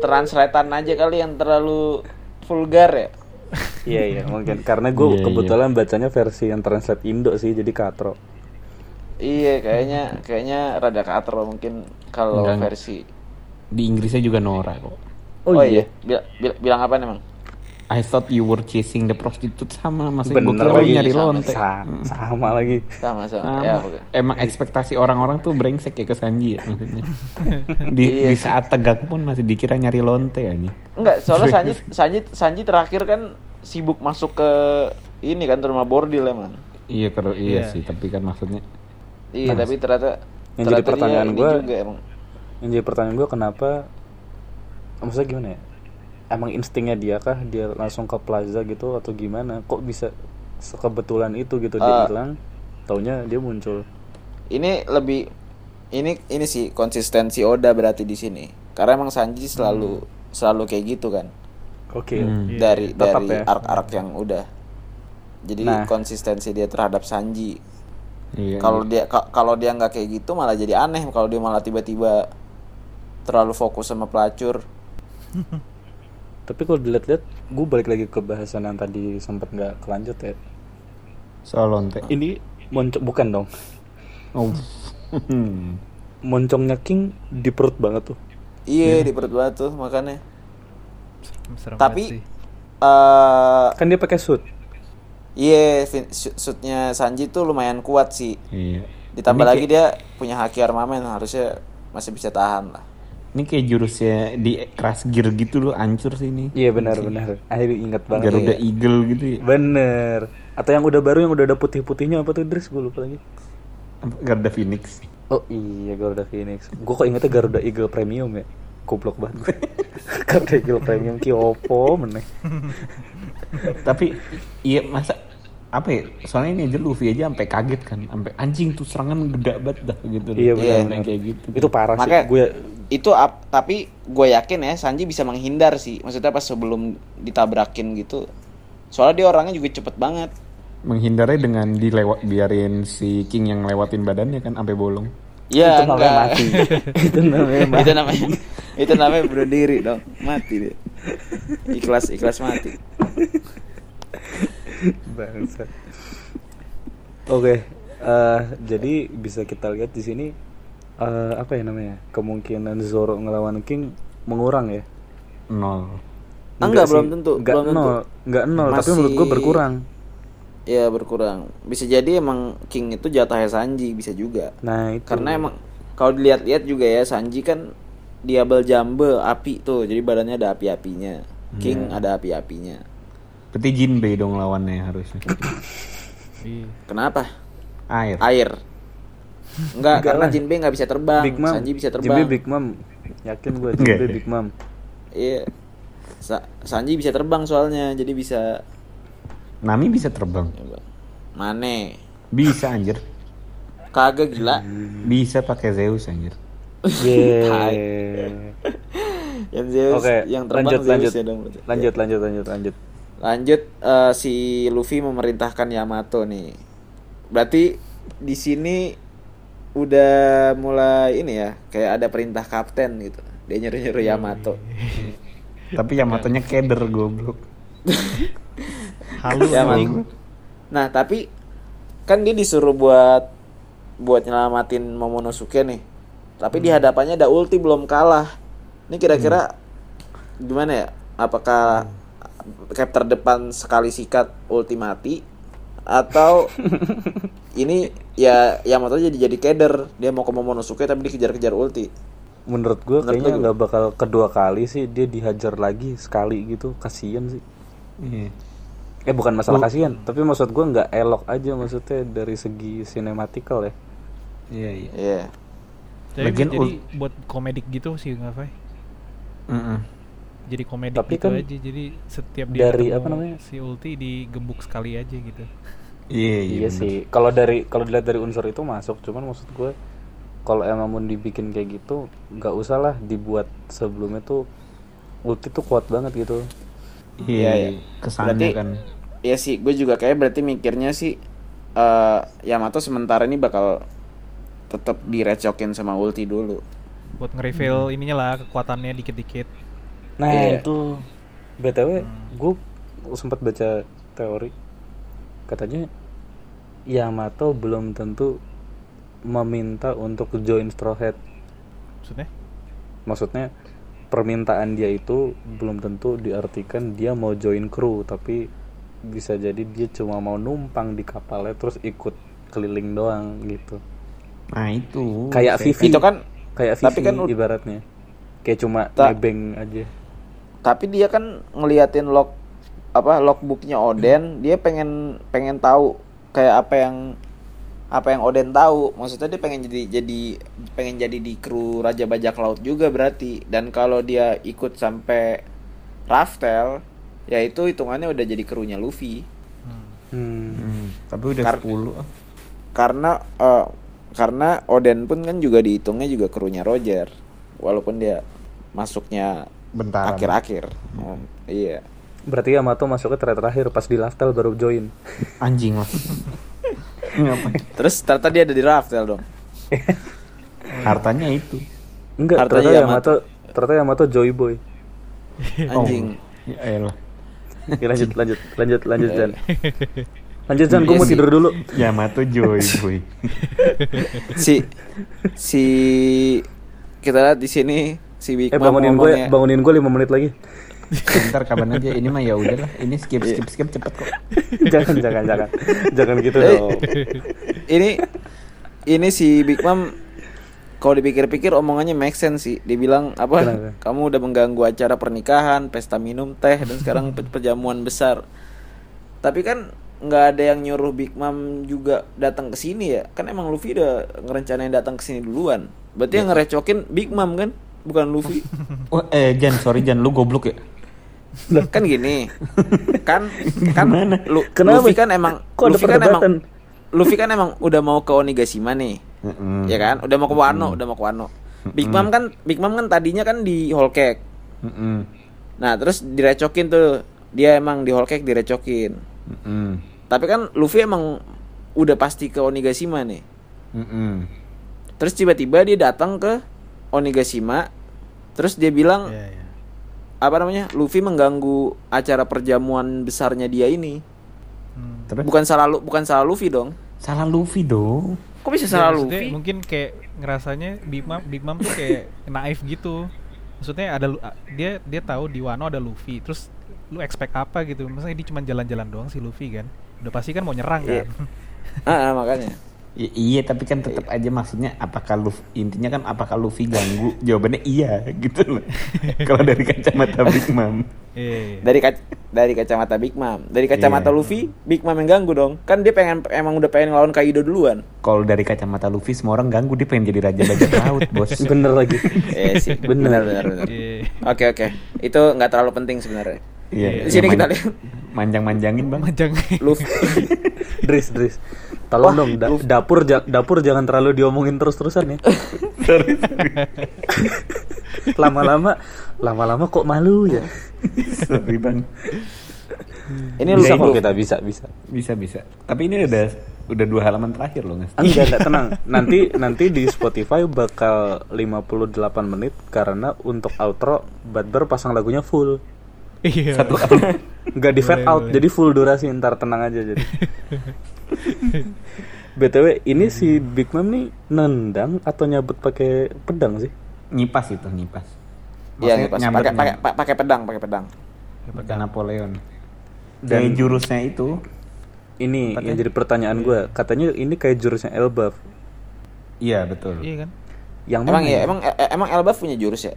translatean aja kali yang terlalu vulgar ya Iya iya mungkin karena gue Iya, iya. kebetulan bacanya versi yang translate Indo sih jadi katro. iya kayaknya kayaknya rada katro mungkin kalau versi di Inggrisnya juga Nora kok Oh, iya. Bila- bila- bilang apa emang I thought you were chasing the prostitute sama maksudnya gue Bener kira lagi. nyari Sama, lonte Sa- sama lagi. sama sama Sama. ya oke. emang ekspektasi orang-orang tuh brengsek ya ke Sanji ya maksudnya di, Iya di saat tegang pun masih dikira nyari lonte aja enggak soalnya Sanji Sanji Sanji terakhir kan sibuk masuk ke ini kan rumah bordil emang iya kalau iya Iya. sih tapi kan maksudnya iya tapi ternyata Yang jadi ternyata dia pertanyaan ini gua- juga emang Yang jadi pertanyaan gue kenapa maksudnya gimana ya? Emang instingnya dia kah dia langsung ke plaza gitu atau gimana? Kok bisa sekebetulan itu gitu dia Ah. hilang, taunya dia muncul. ini lebih ini ini sih konsistensi Oda berarti di sini karena emang Sanji selalu selalu kayak gitu kan Oke. Hmm. dari Tetap dari ya. arc-arc yang udah jadi Nah. konsistensi dia terhadap Sanji iya, kalau dia ka- kalau dia nggak kayak gitu malah jadi aneh kalau dia malah tiba-tiba terlalu fokus sama pelacur Tapi kalau dilihat-lihat, gue balik lagi ke bahasan yang tadi sempat nggak kelanjut ya. soal lonte Ini moncong bukan dong. oh Moncongnya King di perut banget tuh. iya di perut batu makanya serem Tapi- banget sih. eh Kan dia pakai suit. iya shoot- shootnya Sanji tuh lumayan kuat sih iya ditambah Ini lagi dia punya haki armamen harusnya masih bisa tahan lah Ini kayak jurusnya di Crash Gear gitu loh, ancur sih ini. Iya benar-benar. Akhirnya inget banget. Garuda Iya. Eagle gitu ya. Bener. Atau yang udah baru yang udah ada putih-putihnya apa tuh Dres? Gue lupa lagi. Garuda Phoenix. Oh iya Garuda Phoenix. Gue kok ingetnya Garuda Eagle Premium ya. Goblok banget. Garuda Eagle Premium ki opo meneh. Tapi iya masa apa ya? Soalnya ini aja Luffy aja sampai kaget kan, sampai anjing tuh serangan gede banget dah gitu. Iya Iya, benar. kayak gitu. Itu parah Makanya- sih. Gue itu ap- tapi gue yakin ya Sanji bisa menghindar sih maksudnya pas sebelum ditabrakin gitu soalnya dia orangnya juga cepet banget Menghindarnya dengan dilewat biarin si King yang lewatin badannya kan sampai bolong. Ya, itu namanya mati. itu namanya mati. itu namanya itu namanya bunuh diri dong. Mati dia. Ikhlas ikhlas mati. Bangsat. Oke, eh, jadi bisa kita lihat di sini eh, apa ya namanya? Kemungkinan Zoro ngelawan King mengurang ya. Nol. Enggak, sih. belum tentu, Enggak belum tentu. nol, enggak nol, tapi Masih- menurut gue berkurang. Ya berkurang. Bisa jadi emang King itu jatahnya Sanji bisa juga. Nah, itu. Karena emang kalau dilihat-lihat juga ya Sanji kan diabel jambe api tuh. Jadi badannya ada api-apinya. King ada api-apinya. Berarti Jinbei dong lawannya harusnya. Iya. Kenapa? Air. Air. Enggak, Enggak karena lah. Jinbei nggak bisa terbang. Big Mom. Sanji bisa Jinbe terbang. Big Mom. Yakin gue. Jinbe Big Mom. Iya. Sa- Sanji bisa terbang soalnya, jadi bisa Nami bisa terbang. Mane. Bisa anjir. Kagak gila. Bisa pakai Zeus anjir. Yeah. Yang Zeus, Oke, yang terbang lanjut Zeus lanjut. ya dong. Lanjut lanjut lanjut lanjut. Lanjut eh, si Luffy memerintahkan Yamato nih. Berarti di sini udah mulai ini ya, kayak ada perintah kapten gitu. Dia nyuruh-nyuruh Yamato. Tapi Yamatonya keder goblok. Halu Ya. Nah, tapi kan dia disuruh buat buat nyelamatin Momonosuke nih. Tapi di hadapannya ada ulti belum kalah. Ini kira-kira gimana ya? Apakah cap terdepan sekali sikat ulti mati atau ini ya Yamato jadi jadi keder dia mau ke Momonosuke tapi dikejar-kejar ulti Menurut gue Menurut kayaknya nggak bakal kedua kali sih dia dihajar lagi sekali gitu. Kasian sih. Iya. Eh bukan masalah kasihan, tapi maksud gue nggak elok aja maksudnya dari segi sinematikal ya. Iya iya. Iya Jadi, Lagian jadi buat komedik gitu sih nggak Fai? Mm-mm. Jadi komedik Tapi gitu kan aja. Jadi setiap dia dari apa namanya? si ulti digembuk sekali aja gitu. Iya iya. Iya bener. sih. Kalau dari kalau dilihat dari unsur itu masuk, cuman maksud gue kalau emang mau dibikin kayak gitu, nggak usah lah dibuat sebelumnya tuh ulti tuh kuat banget gitu. Iya Iya, iya. Kesannya Berarti- kan. Iya sih, gue juga kayak berarti mikirnya sih eh Yamato sementara ini bakal tetap direcokin sama ulti dulu. Buat nge-reveal ininya lah kekuatannya dikit-dikit. Nah Iya. itu btw gue sempat baca teori katanya Yamato belum tentu meminta untuk join Straw Hat. Maksudnya? Maksudnya permintaan dia itu belum tentu diartikan dia mau join kru tapi bisa jadi dia cuma mau numpang di kapalnya terus ikut keliling doang gitu. Nah itu. Kayak Vivi. Itu kan Kayak Tapi Vivi kan ud- ibaratnya. Kayak cuma Ta- nebeng aja. tapi dia kan ngeliatin log apa logbooknya Oden, dia pengen pengen tahu kayak apa yang apa yang Oden tahu. Maksudnya dia pengen jadi jadi pengen jadi di kru Raja Bajak Laut juga berarti. Dan kalau dia ikut sampai Raftel, ya itu hitungannya udah jadi krunya Luffy. Hmm. Hmm, tapi udah Kar- 10 ah. karena eh, karena Oden pun kan juga dihitungnya juga krunya Roger walaupun dia masuknya Bentaran. akhir-akhir Oh, iya Berarti Yamato masuknya terakhir pas di Laftel baru join. Anjing lah. Ngapain? terus ternyata dia ada di Raftel dong Hartanya itu. Enggak, Hartanya ternyata Yamato. Yamato, ternyata Yamato Joy Boy. anjing Ya elah. Oke, lanjut, lanjut, lanjut, lanjut Jan. Lanjut Jan, gue mau Iya sih. tidur dulu. Yamato Joy boy. si si kita lihat di sini si Big Eh bangunin gue, ngomongnya- bangunin gue 5 menit lagi. Bentar kapan aja ini mah ya udahlah. Ini skip skip skip cepet kok. jangan, jangan, jangan, jangan gitu Eh, dong. ini ini si Big Mom kalau dipikir-pikir omongannya make sense sih. Dibilang apa? Kenapa? Kamu udah mengganggu acara pernikahan, pesta minum teh dan sekarang pe- perjamuan besar. Tapi kan nggak ada yang nyuruh Big Mom juga datang ke sini ya. Kan emang Luffy udah ngerencanain datang ke sini duluan. Berarti yang ngerecokin Big Mom kan, bukan Luffy. Oh eh Jan sorry Jan lu goblok ya. Kan gini. Kan kan Lu, Kenapa? Luffy kan emang Kok ada Luffy kan emang? Luffy kan emang udah mau ke Onigashima nih. Heeh. ya kan udah mau ke Wano udah mau ke Wano Big Mom kan Big Mom kan tadinya kan di Whole Cake Heeh. nah terus direcokin tuh dia emang di Whole Cake direcokin Heeh. Tapi kan Luffy emang udah pasti ke Onigashima nih. Mm-mm. Terus tiba-tiba dia datang ke Onigashima. Terus dia bilang Iya, iya. Apa namanya? Luffy mengganggu acara perjamuan besarnya dia ini. Hmm. Bukan salah Lu- bukan salah Luffy dong. salah Luffy dong. Kok bisa Ya, salah Luffy? Mungkin kayak ngerasanya Big Mom Big Mom tuh kayak naif gitu. Maksudnya ada dia dia tahu di Wano ada Luffy. Terus lu expect apa gitu? Maksudnya dia cuma jalan-jalan doang si Luffy kan. Udah pasti kan mau nyerang Iya. kan. Ah, ah, makanya. I- iya tapi kan tetap aja maksudnya apakah Luffy intinya kan apakah Luffy ganggu jawabannya iya gitu loh kalau dari kacamata Big Mom Iya. Dari kac- dari kacamata Big Mom, dari kacamata Iya. Luffy, Big Mom yang ganggu dong. Kan dia pengen emang udah pengen ngelawan Kaido duluan. kalau dari kacamata Luffy semua orang ganggu dia pengen jadi raja bajak laut bos Bener lagi. Eh sih, benar benar. Iya. Oke oke, itu nggak terlalu penting sebenarnya. iya Di sini yang kita lihat manjang-manjangin bang Manjang. Luffy. Dris, Dris. Tolong Wah, dong, da- dapur ja- dapur jangan terlalu diomongin terus-terusan ya. lama-lama, lama-lama kok malu ya. sorry bang Ini bisa kok kita bisa, bisa. bisa bisa tapi ini udah udah dua halaman terakhir loh nggak Enggak, enggak tenang. Nanti nanti di Spotify bakal 58 menit karena untuk outro Badber pasang lagunya full. Iya. satu Enggak di fade out, boleh. jadi full durasi ntar tenang aja jadi. BTW ini si Big Mom nih nendang atau nyabut pakai pedang sih? nyipas itu nyipas Iya, Maksudnya pas nyabet- pakai pakai pa- pakai pedang, pakai pedang. pakai Napoleon Dan- dan jurusnya itu Ini Pakai- yang jadi pertanyaan gue. Katanya ini kayak jurusnya Elbaf. iya betul Iya kan? Yang Emang mana ya, emang eh, emang Elbaf punya jurus ya?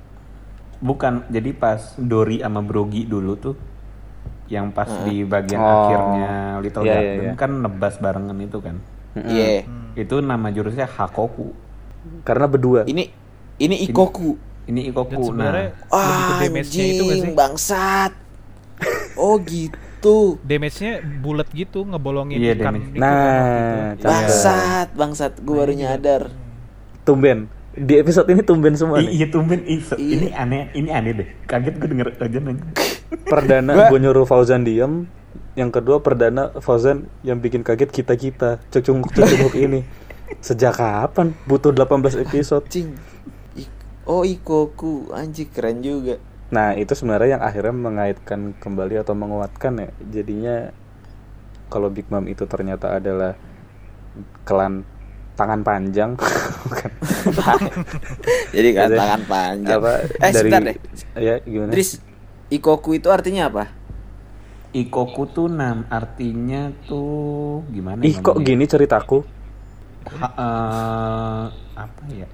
Bukan jadi pas Dory sama Brogi dulu tuh yang pas di bagian Oh. akhirnya Little iya, Garden iya. kan nebas barengan itu kan Iya. itu nama jurusnya Hakoku Karena berdua. Ini ini Ikoku. ini Dan Ikoku sebenarnya nah lebih ke damage-nya itu gak sih? Bangsat. Oh gitu. Damage-nya bulat gitu ngebolongin Iya, ikan damage. Nah, gitu. Bangsat, bangsat. Gue baru nyadar. Tumben. Di episode ini tumben semua I- nih. iya tumben Iya. ini aneh ini aneh deh kaget gue denger aja nanya Perdana Gua- gue nyuruh Fauzan diem. Yang kedua perdana Fauzan yang bikin kaget kita-kita. Cecunguk-cecunguk ini. Sejak kapan? Butuh 18 episode. Cing. Oh Ikoku, anjing keren juga. Nah itu sebenarnya yang akhirnya mengaitkan kembali atau menguatkan ya Jadinya kalau Big Mom itu ternyata adalah klan tangan panjang Bukan. Jadi kan Jadi, tangan panjang. apa, eh dari- sebentar deh. Ya gimana? Dris, Ikoku itu artinya apa? Ikoku tuh nam artinya tuh gimana Ih kok gini ceritaku Ha- eh, apa ya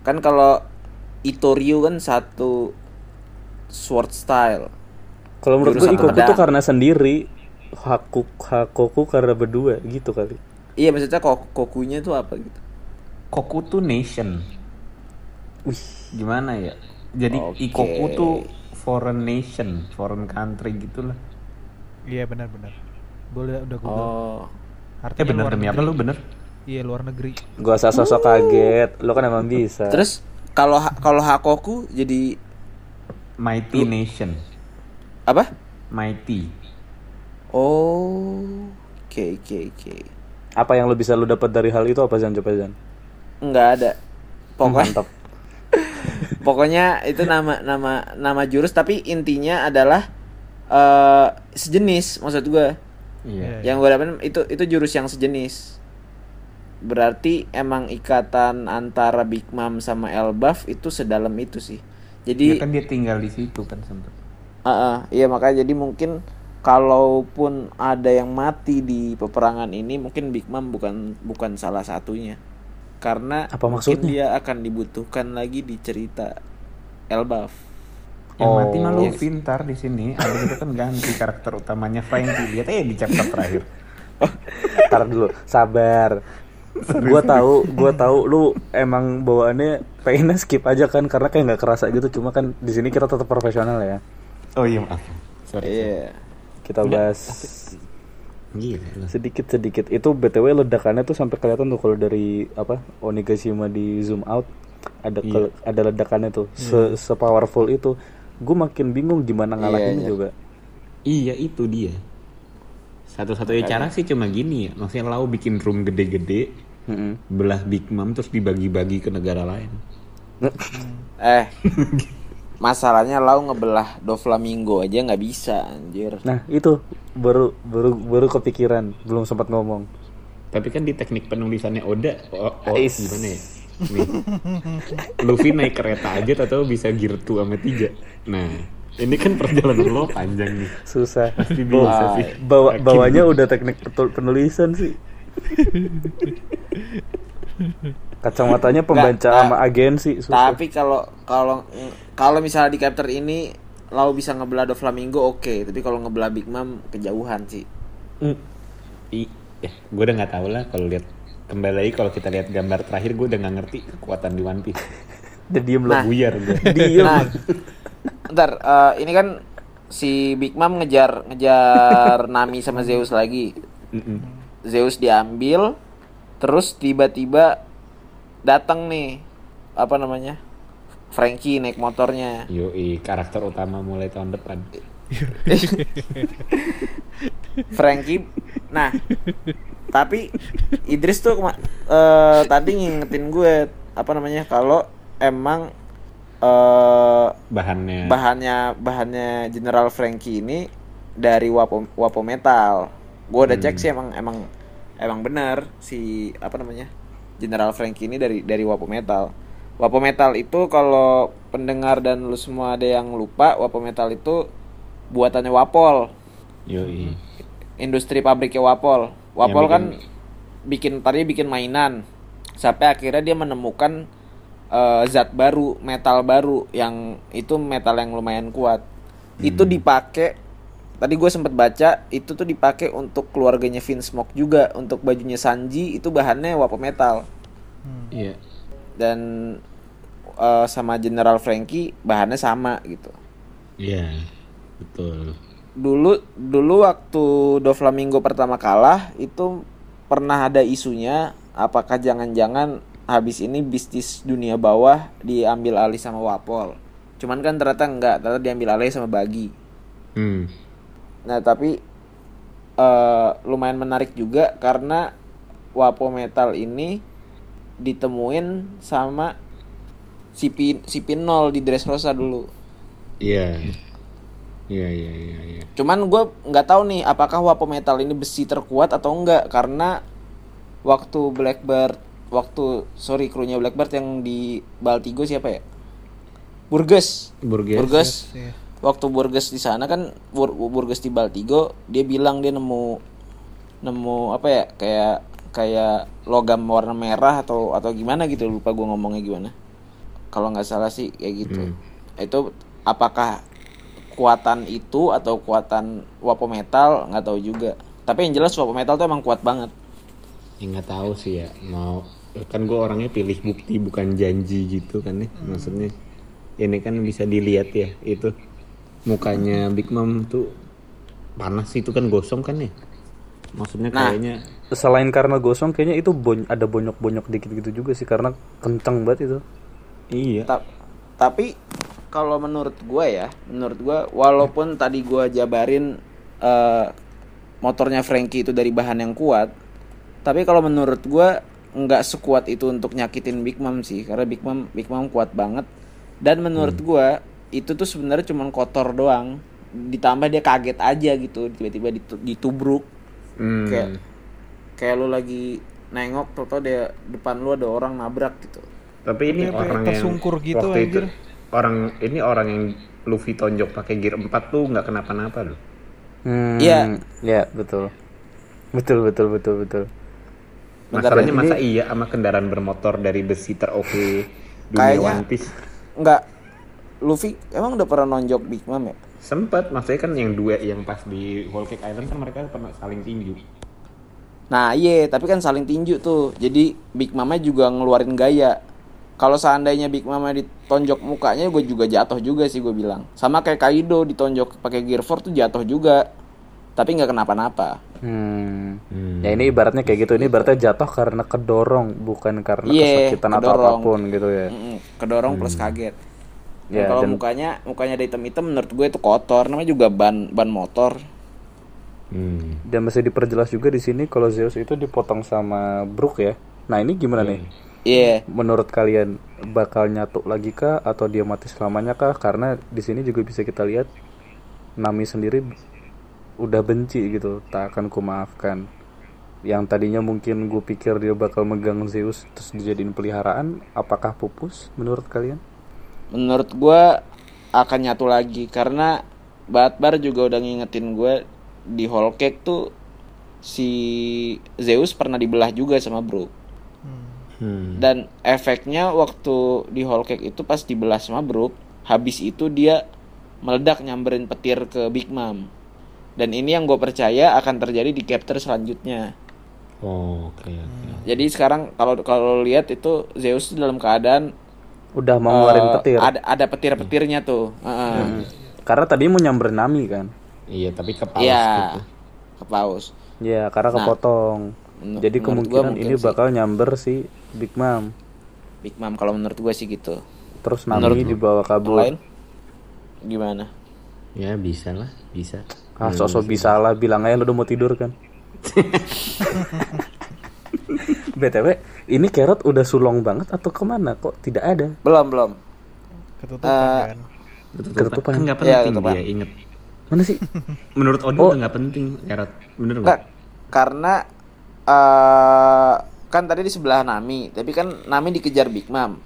Kan kalau Itoryu kan satu sword style. Kalau menurut gue Ikoku pedang. tuh karena sendiri Haku, Hakoku karena berdua gitu kali Iya maksudnya kok kokunya tuh apa gitu? Koku tuh nation Wih gimana ya jadi Oke. Ikoku tuh foreign nation foreign country gitulah Iya benar-benar. Boleh udah gue Oh. eh bener demi apa lu bener Iya luar negeri. Gua usah sosok kaget Lo kan emang bisa Terus kalau ha- kalau Hakoku jadi mighty nation apa? mighty Oh. Oke oke oke. Apa yang lo bisa lo dapat dari hal itu apa Zan coba Zan? Enggak ada. Pokoknya Mantap pokoknya itu nama nama nama jurus tapi intinya adalah eh sejenis maksud gua. iya Iya. Yang gue dapetin itu itu jurus yang sejenis. Berarti emang ikatan antara Big Mom sama Elbaf itu sedalam itu sih. Ya Jadi kan dia tinggal di situ kan sempet Ah, ah, iya makanya jadi mungkin kalaupun ada yang mati di peperangan ini mungkin Big Mom bukan bukan salah satunya. Karena Apa mungkin maksudnya? dia akan dibutuhkan lagi di cerita Elbaf. yang Oh, mati mah lu yes. pintar di sini ada itu kan ganti karakter utamanya Frankie lihat eh di chapter terakhir Ntar dulu, sabar. gua tahu, gua tahu lu emang bawaannya pengennya skip aja kan karena kayak nggak kerasa gitu. Cuma kan di sini kita tetap profesional ya. oh iya maaf sorry Iya. Kita bahas gila lu. sedikit sedikit. Itu btw ledakannya tuh sampai kelihatan tuh kalau dari apa Onigashima di zoom out ada Iya. ke- ada ledakannya tuh se sepowerful itu. Gue makin bingung gimana ngalahinnya Iya, iya. juga. iya itu dia Satu-satunya cara sih cuma gini ya. Maksudnya lau bikin room gede-gede, Mm-mm. belah Big Mom terus dibagi-bagi ke negara lain. Eh, masalahnya lau ngebelah Doflamingo aja nggak bisa anjir. Nah itu baru baru baru kepikiran belum sempat ngomong. Tapi kan di teknik penulisannya Oda, oh, oh, gimana ya? Nih. Luffy naik kereta aja atau bisa gear 2 sama 3. Nah, ini kan perjalanan lo panjang nih. Susah. Pasti Bawa- bisa sih. bawa bawanya udah teknik penulisan sih. Kacamatanya pembaca sama agensi susah. Tapi kalau kalau kalau misalnya di chapter ini lau bisa ngebelah Doflamingo oke, tapi kalau ngebelah Big Mom kejauhan sih. I, eh, gue udah nggak tahu lah kalau lihat kembali lagi kalau kita lihat gambar terakhir gue udah nggak ngerti kekuatan di One Piece. Udah diem Nah. lah. Buyar gue. Diem. Nah, ntar eh, ini kan si Big Mom ngejar ngejar Nami sama Zeus lagi. Mm-mm. Zeus diambil, terus tiba-tiba datang nih apa namanya Frankie naik motornya. Yoi, karakter utama mulai tahun depan. Frankie, nah tapi Idris tuh eh, tadi ngingetin gue apa namanya kalau emang eh Bahannya. bahannya bahannya General Frankie ini dari Wapo Wapo Metal. Gue udah cek sih emang emang emang bener si apa namanya General Frankie ini dari dari Wapo Metal. Wapo Metal itu kalau pendengar dan lu semua ada yang lupa, Wapo Metal itu buatannya Wapol, Yoi. industri pabriknya Wapol. Wapol Yang kan bikin tadi bikin mainan. Sampai akhirnya dia menemukan eh, zat baru, metal baru yang itu metal yang lumayan kuat. Itu dipakai tadi gue sempet baca itu tuh dipakai untuk keluarganya Vince Smoke juga untuk bajunya Sanji itu bahannya wapo metal Iya. dan eh, sama General Frankie bahannya sama gitu Iya. Betul. dulu dulu waktu Doflamingo pertama kalah itu pernah ada isunya apakah jangan-jangan habis ini bisnis dunia bawah diambil alih sama Wapol cuman kan ternyata enggak ternyata diambil alih sama Bagi Hmm. Nah tapi eh, lumayan menarik juga karena Wapo Metal ini ditemuin sama si Pin si Pinol di Dressrosa dulu Iya. Iya, iya, iya, iya. Cuman gue nggak tahu nih apakah Wapo Metal ini besi terkuat atau enggak karena waktu Blackbird waktu sorry krunya Blackbird yang di Baltigo siapa ya? Burgess. Burgess. Burgess. Iya. Waktu Burgess di sana kan Bur- Burgess di Baltigo dia bilang dia nemu nemu apa ya kayak kayak logam warna merah atau atau gimana gitu lupa gue ngomongnya gimana. Kalau nggak salah sih kayak gitu. Itu apakah kuatan itu atau kuatan Wapo Metal nggak tahu juga. Tapi yang jelas Wapo Metal tuh emang kuat banget. Ya nggak tahu sih ya. Mau kan gue orangnya pilih bukti bukan janji gitu kan nih. Maksudnya ini kan bisa dilihat ya itu mukanya Big Mom tuh panas itu kan gosong kan ya. Maksudnya Nah. kayaknya Selain karena gosong kayaknya itu bon- ada bonyok-bonyok dikit gitu juga sih karena kenceng banget itu. iya. Ta- tapi kalau menurut gue ya, menurut gue walaupun tadi gue jabarin eh, motornya Frankie itu dari bahan yang kuat, tapi kalau menurut gue nggak sekuat itu untuk nyakitin Big Mom sih, karena Big Mom Big Mom kuat banget. Dan menurut gue itu tuh sebenarnya cuma kotor doang, ditambah dia kaget aja gitu, tiba-tiba ditu- ditubruk Hmm. kayak kayak lu lagi nengok, tau dia depan lu ada orang nabrak gitu. Tapi ini kayak orang yang tersungkur gitu, waktu itu anjir. orang ini orang yang Luffy tonjok pakai gear 4 tuh nggak kenapa-napa loh. Hmm, Iya. Ya, betul. Betul, betul, betul, betul. Bentar Masalahnya ya, masa iya sama kendaraan bermotor dari besi teroke dunia Kayaknya- One Piece. Enggak. Luffy emang udah pernah nonjok Big Mom ya? Sempet, maksudnya kan yang dua yang pas di Whole Cake Island kan mereka pernah saling tinju. Nah iya, tapi kan saling tinju tuh. Jadi Big Mama juga ngeluarin gaya. Kalau seandainya Big Mama ditonjok mukanya, gue juga jatuh juga sih gue bilang. Sama kayak Kaido ditonjok pakai Gear 4 tuh jatuh juga. Tapi nggak kenapa-napa. Hmm. Ya ini ibaratnya kayak gitu. Ini ibaratnya jatuh karena kedorong, bukan karena Iya, kesakitan atau kedorong. apa pun gitu ya. Kedorong plus kaget. Ya, kalau dan- mukanya mukanya ada hitam-hitam menurut gue itu kotor. Namanya juga ban ban motor. Hmm. Dan masih diperjelas juga di sini kalau Zeus itu dipotong sama Brook ya. Nah ini gimana nih? Iya. Menurut kalian bakal nyatu lagi kah atau dia mati selamanya kah? Karena di sini juga bisa kita lihat Nami sendiri udah benci gitu, tak akan kumaafkan. Yang tadinya mungkin gue pikir dia bakal megang Zeus terus dijadiin peliharaan, apakah pupus menurut kalian? Menurut gua akan nyatu lagi karena Batbar juga udah ngingetin gua di Whole Cake tuh si Zeus pernah dibelah juga sama Brook. Hmm. Dan efeknya waktu di Whole Cake itu pas dibelah sama Brook, habis itu dia meledak nyamberin petir ke Big Mom. Dan ini yang gue percaya akan terjadi di chapter selanjutnya. Oh, oke oke. Jadi sekarang kalau kalau lihat itu Zeus dalam keadaan Udah mau ngeluarin eh, petir. Ada ada petir-petirnya tuh. Heeh. Karena tadi mau nyamberin Nami kan. Iya, tapi ke paus Iya. gitu. Ke paus. Ya, karena Nah, kepotong. Jadi menurut kemungkinan ini sih. bakal nyamber si Big Mom. Big Mom kalau menurut gue sih gitu. Terus Menurut Nami lu? dibawa kabur. lain gimana? Ya bisa lah, bisa. Ah, sosok bisa lah bilang aja lu udah mau tidur kan. BTW, ini carrot udah sulong banget atau ke mana? Kok tidak ada? Belum belum. Ketutupan Eh, kan. Ketutupan. Kan nggak Iya, penting ketutupan. dia, inget. Mana sih? Menurut Odo Oh. nggak penting, Erot. Bener nggak? Enggak, karena eh kan tadi di sebelah Nami, tapi kan Nami dikejar Big Mom.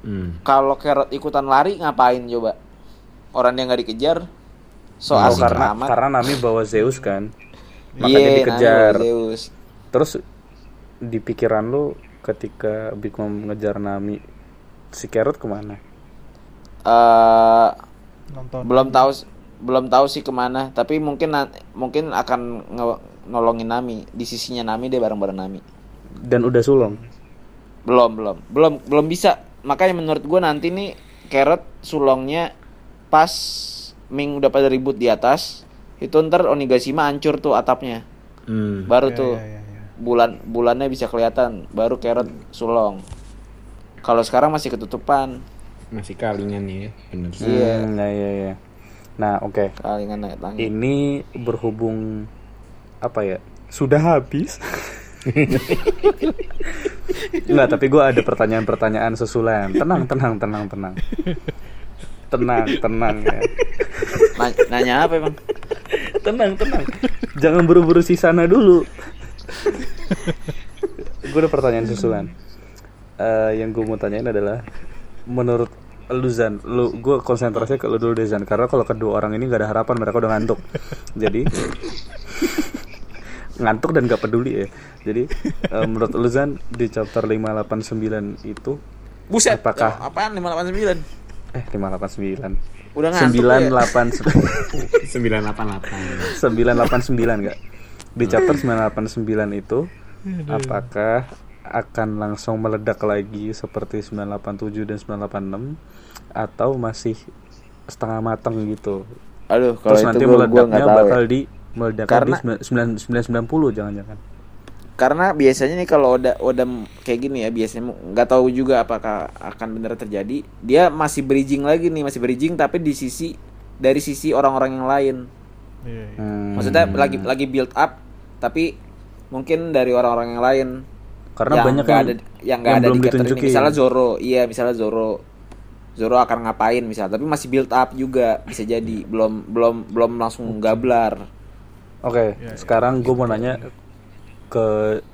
Hmm. Kalau Carrot ikutan lari ngapain coba? Orang dia nggak dikejar, so Oh, asik karena amat. karena Nami bawa Zeus kan. Iya, Makanya Nami dikejar. bawa Zeus. Terus di pikiran lu ketika Big Mom ngejar Nami, si carrot ke mana? Eh, Nonton. belum tahu belum tahu sih ke mana, tapi mungkin mungkin akan nge- nolongin Nami di sisinya Nami deh bareng-bareng Nami. Dan udah sulong. Belum, belum. Belum belum bisa. Makanya menurut gua nanti nih Carrot sulongnya pas Ming udah pada ribut di atas, itu ntar Onigashima hancur tuh atapnya. Hmm. Baru Ya, tuh ya, ya. Bulan bulannya bisa kelihatan, baru Carrot sulong. Kalau sekarang masih ketutupan. Masih kalingan ya, bener. Iya. Hmm, ya, ya, ya. Nah, oke. Kalingan naik langit. Ini berhubung apa ya? Sudah habis. Enggak, tapi gue ada pertanyaan-pertanyaan susulan. Tenang, tenang, tenang, tenang. Tenang, tenang ya. Na- nanya apa emang? Tenang, tenang. Jangan buru-buru si sana dulu. gue ada pertanyaan susulan. Eh, yang gue mau tanyain adalah menurut lu Zan, lu gue konsentrasinya ke lu dulu deh Zan karena kalau kedua orang ini gak ada harapan mereka udah ngantuk. Jadi ngantuk dan gak peduli ya. Jadi eh, menurut lu Zan di chapter 589 itu Buset. Apakah- ya, apaan 589? eh 589 Udah ngantuk ya? 989 988. 989 enggak? Di chapter 989 itu apakah akan langsung meledak lagi seperti 987 dan 986 atau masih setengah matang gitu? Aduh, kalau Terus itu nanti gua, gua meledaknya tahu bakal ya. di meledaknya Karena- di 990 jangan-jangan. Karena biasanya nih kalau udah udah kayak gini ya biasanya nggak tahu juga apakah akan benar terjadi. Dia masih bridging lagi nih, masih bridging tapi di sisi dari sisi orang-orang yang lain. Iya, iya. Hmm, Maksudnya lagi lagi build up tapi mungkin dari orang-orang yang lain karena yang banyak nggak yang ada yang nggak ada belum di chapter ini. ditunjukin. Misalnya Zoro, iya misalnya Zoro. Zoro akan ngapain misalnya, tapi masih build up juga bisa jadi belum belum belum langsung gablar. Oke, Ya, ya. sekarang gue mau nanya ke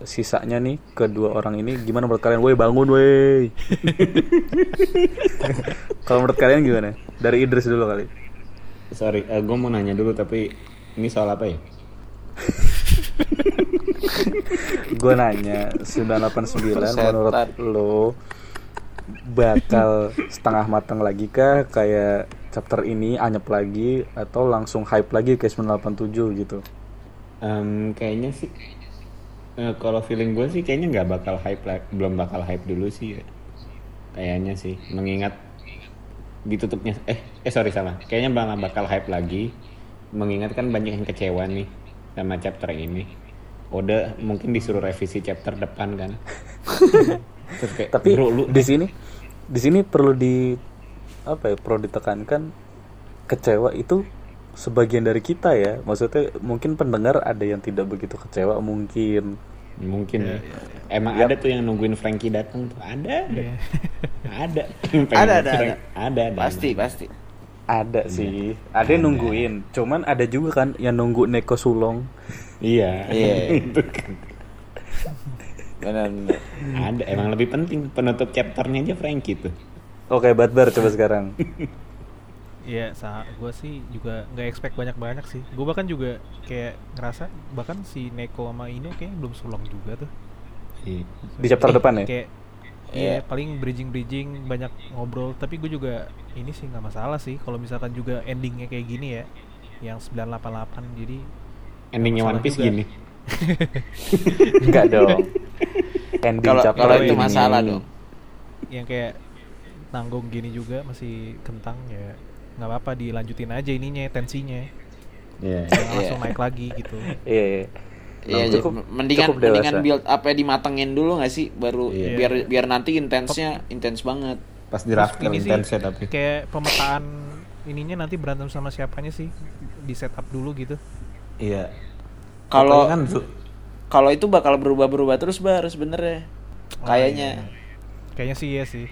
sisanya nih kedua orang ini gimana menurut kalian? Woi bangun woi. Kalau menurut kalian gimana? Dari Idris dulu kali. Sorry, gue mau nanya dulu tapi ini soal apa ya? Gue nanya 989 Persetan. menurut lo bakal setengah matang lagi kah kayak chapter ini anyep lagi atau langsung hype lagi kayak 987 gitu? Em, kayaknya sih eh, kalau feeling gue sih kayaknya nggak bakal hype belum bakal hype dulu sih ya. kayaknya sih mengingat ditutupnya eh eh sorry salah kayaknya bakal bakal hype lagi mengingat kan banyak yang kecewa nih sama chapter ini udah mungkin disuruh revisi chapter depan kan Terus kayak, Tapi bro lu di sini di sini perlu di apa ya perlu ditekankan kecewa itu sebagian dari kita ya maksudnya mungkin pendengar ada yang tidak begitu kecewa mungkin Mungkin Iya, ya. Emang ada tuh yang nungguin Frankie datang tuh. Ada. Iya. Ada. Ada, ada, Frank- ada. Ada, ada. Pasti, pasti. Ada sih ada yang nungguin cuman ada juga kan yang nunggu Neko Sulong Iya. Iya. Kan. Benar. Ada. Emang lebih penting penutup chapternya aja Frankie tuh. oke Batbar coba sekarang Iya, sa gue sih juga nggak expect banyak-banyak sih. Gue bahkan juga kayak ngerasa bahkan si Neko sama Ino kayak belum sulong juga tuh. Iya. di chapter depan ya Kayak Iya, paling bridging-bridging banyak ngobrol. Tapi gue juga ini sih nggak masalah sih kalau misalkan juga endingnya kayak gini ya, yang 988 jadi Endingnya One Piece juga. gini. enggak dong ending Kalau itu masalah dong. yang kayak nanggung gini juga masih kentang ya nggak apa-apa dilanjutin aja ininya tensinya Iya. langsung naik lagi gitu iya iya Iya, cukup- mendingan cukup mendingan build apa dimatengin dulu nggak sih baru Iya. biar biar nanti intensnya intens banget. Pas di Raftel ini sih intense ya tapi. kayak pemetaan ininya nanti berantem sama siapanya sih di setup dulu gitu Iya. Kalau kan kalau itu bakal berubah-berubah terus bar sebenarnya. Oh, Kayaknya kayaknya sih iya sih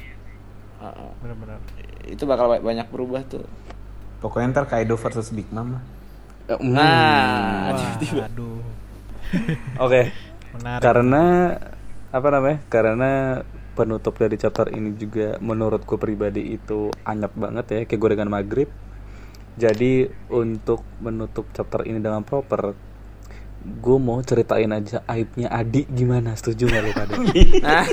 Uh, benar-benar itu bakal ba- banyak berubah tuh. pokoknya ntar Kaido versus Big Mom lah. Mm. Nah, Wah, aduh oke. Menarik. Karena apa namanya karena penutup dari chapter ini juga menurutku pribadi itu anyap banget ya kayak gorengan maghrib. Jadi untuk menutup chapter ini dengan proper gue mau ceritain aja aibnya Adi gimana setuju nggak lo pada Nah,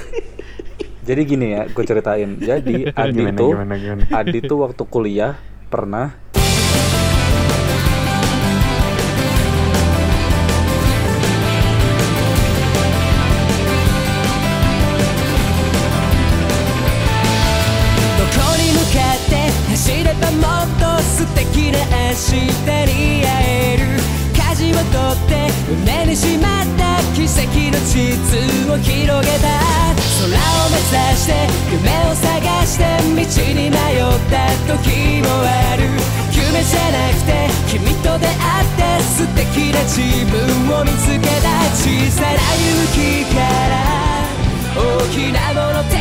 jadi gini ya gue ceritain. Jadi Adi Gimana, tuh gimana, gimana? Adi tuh waktu kuliah pernah「君と出会って素敵な自分を見つけた小さな勇気から大きなものと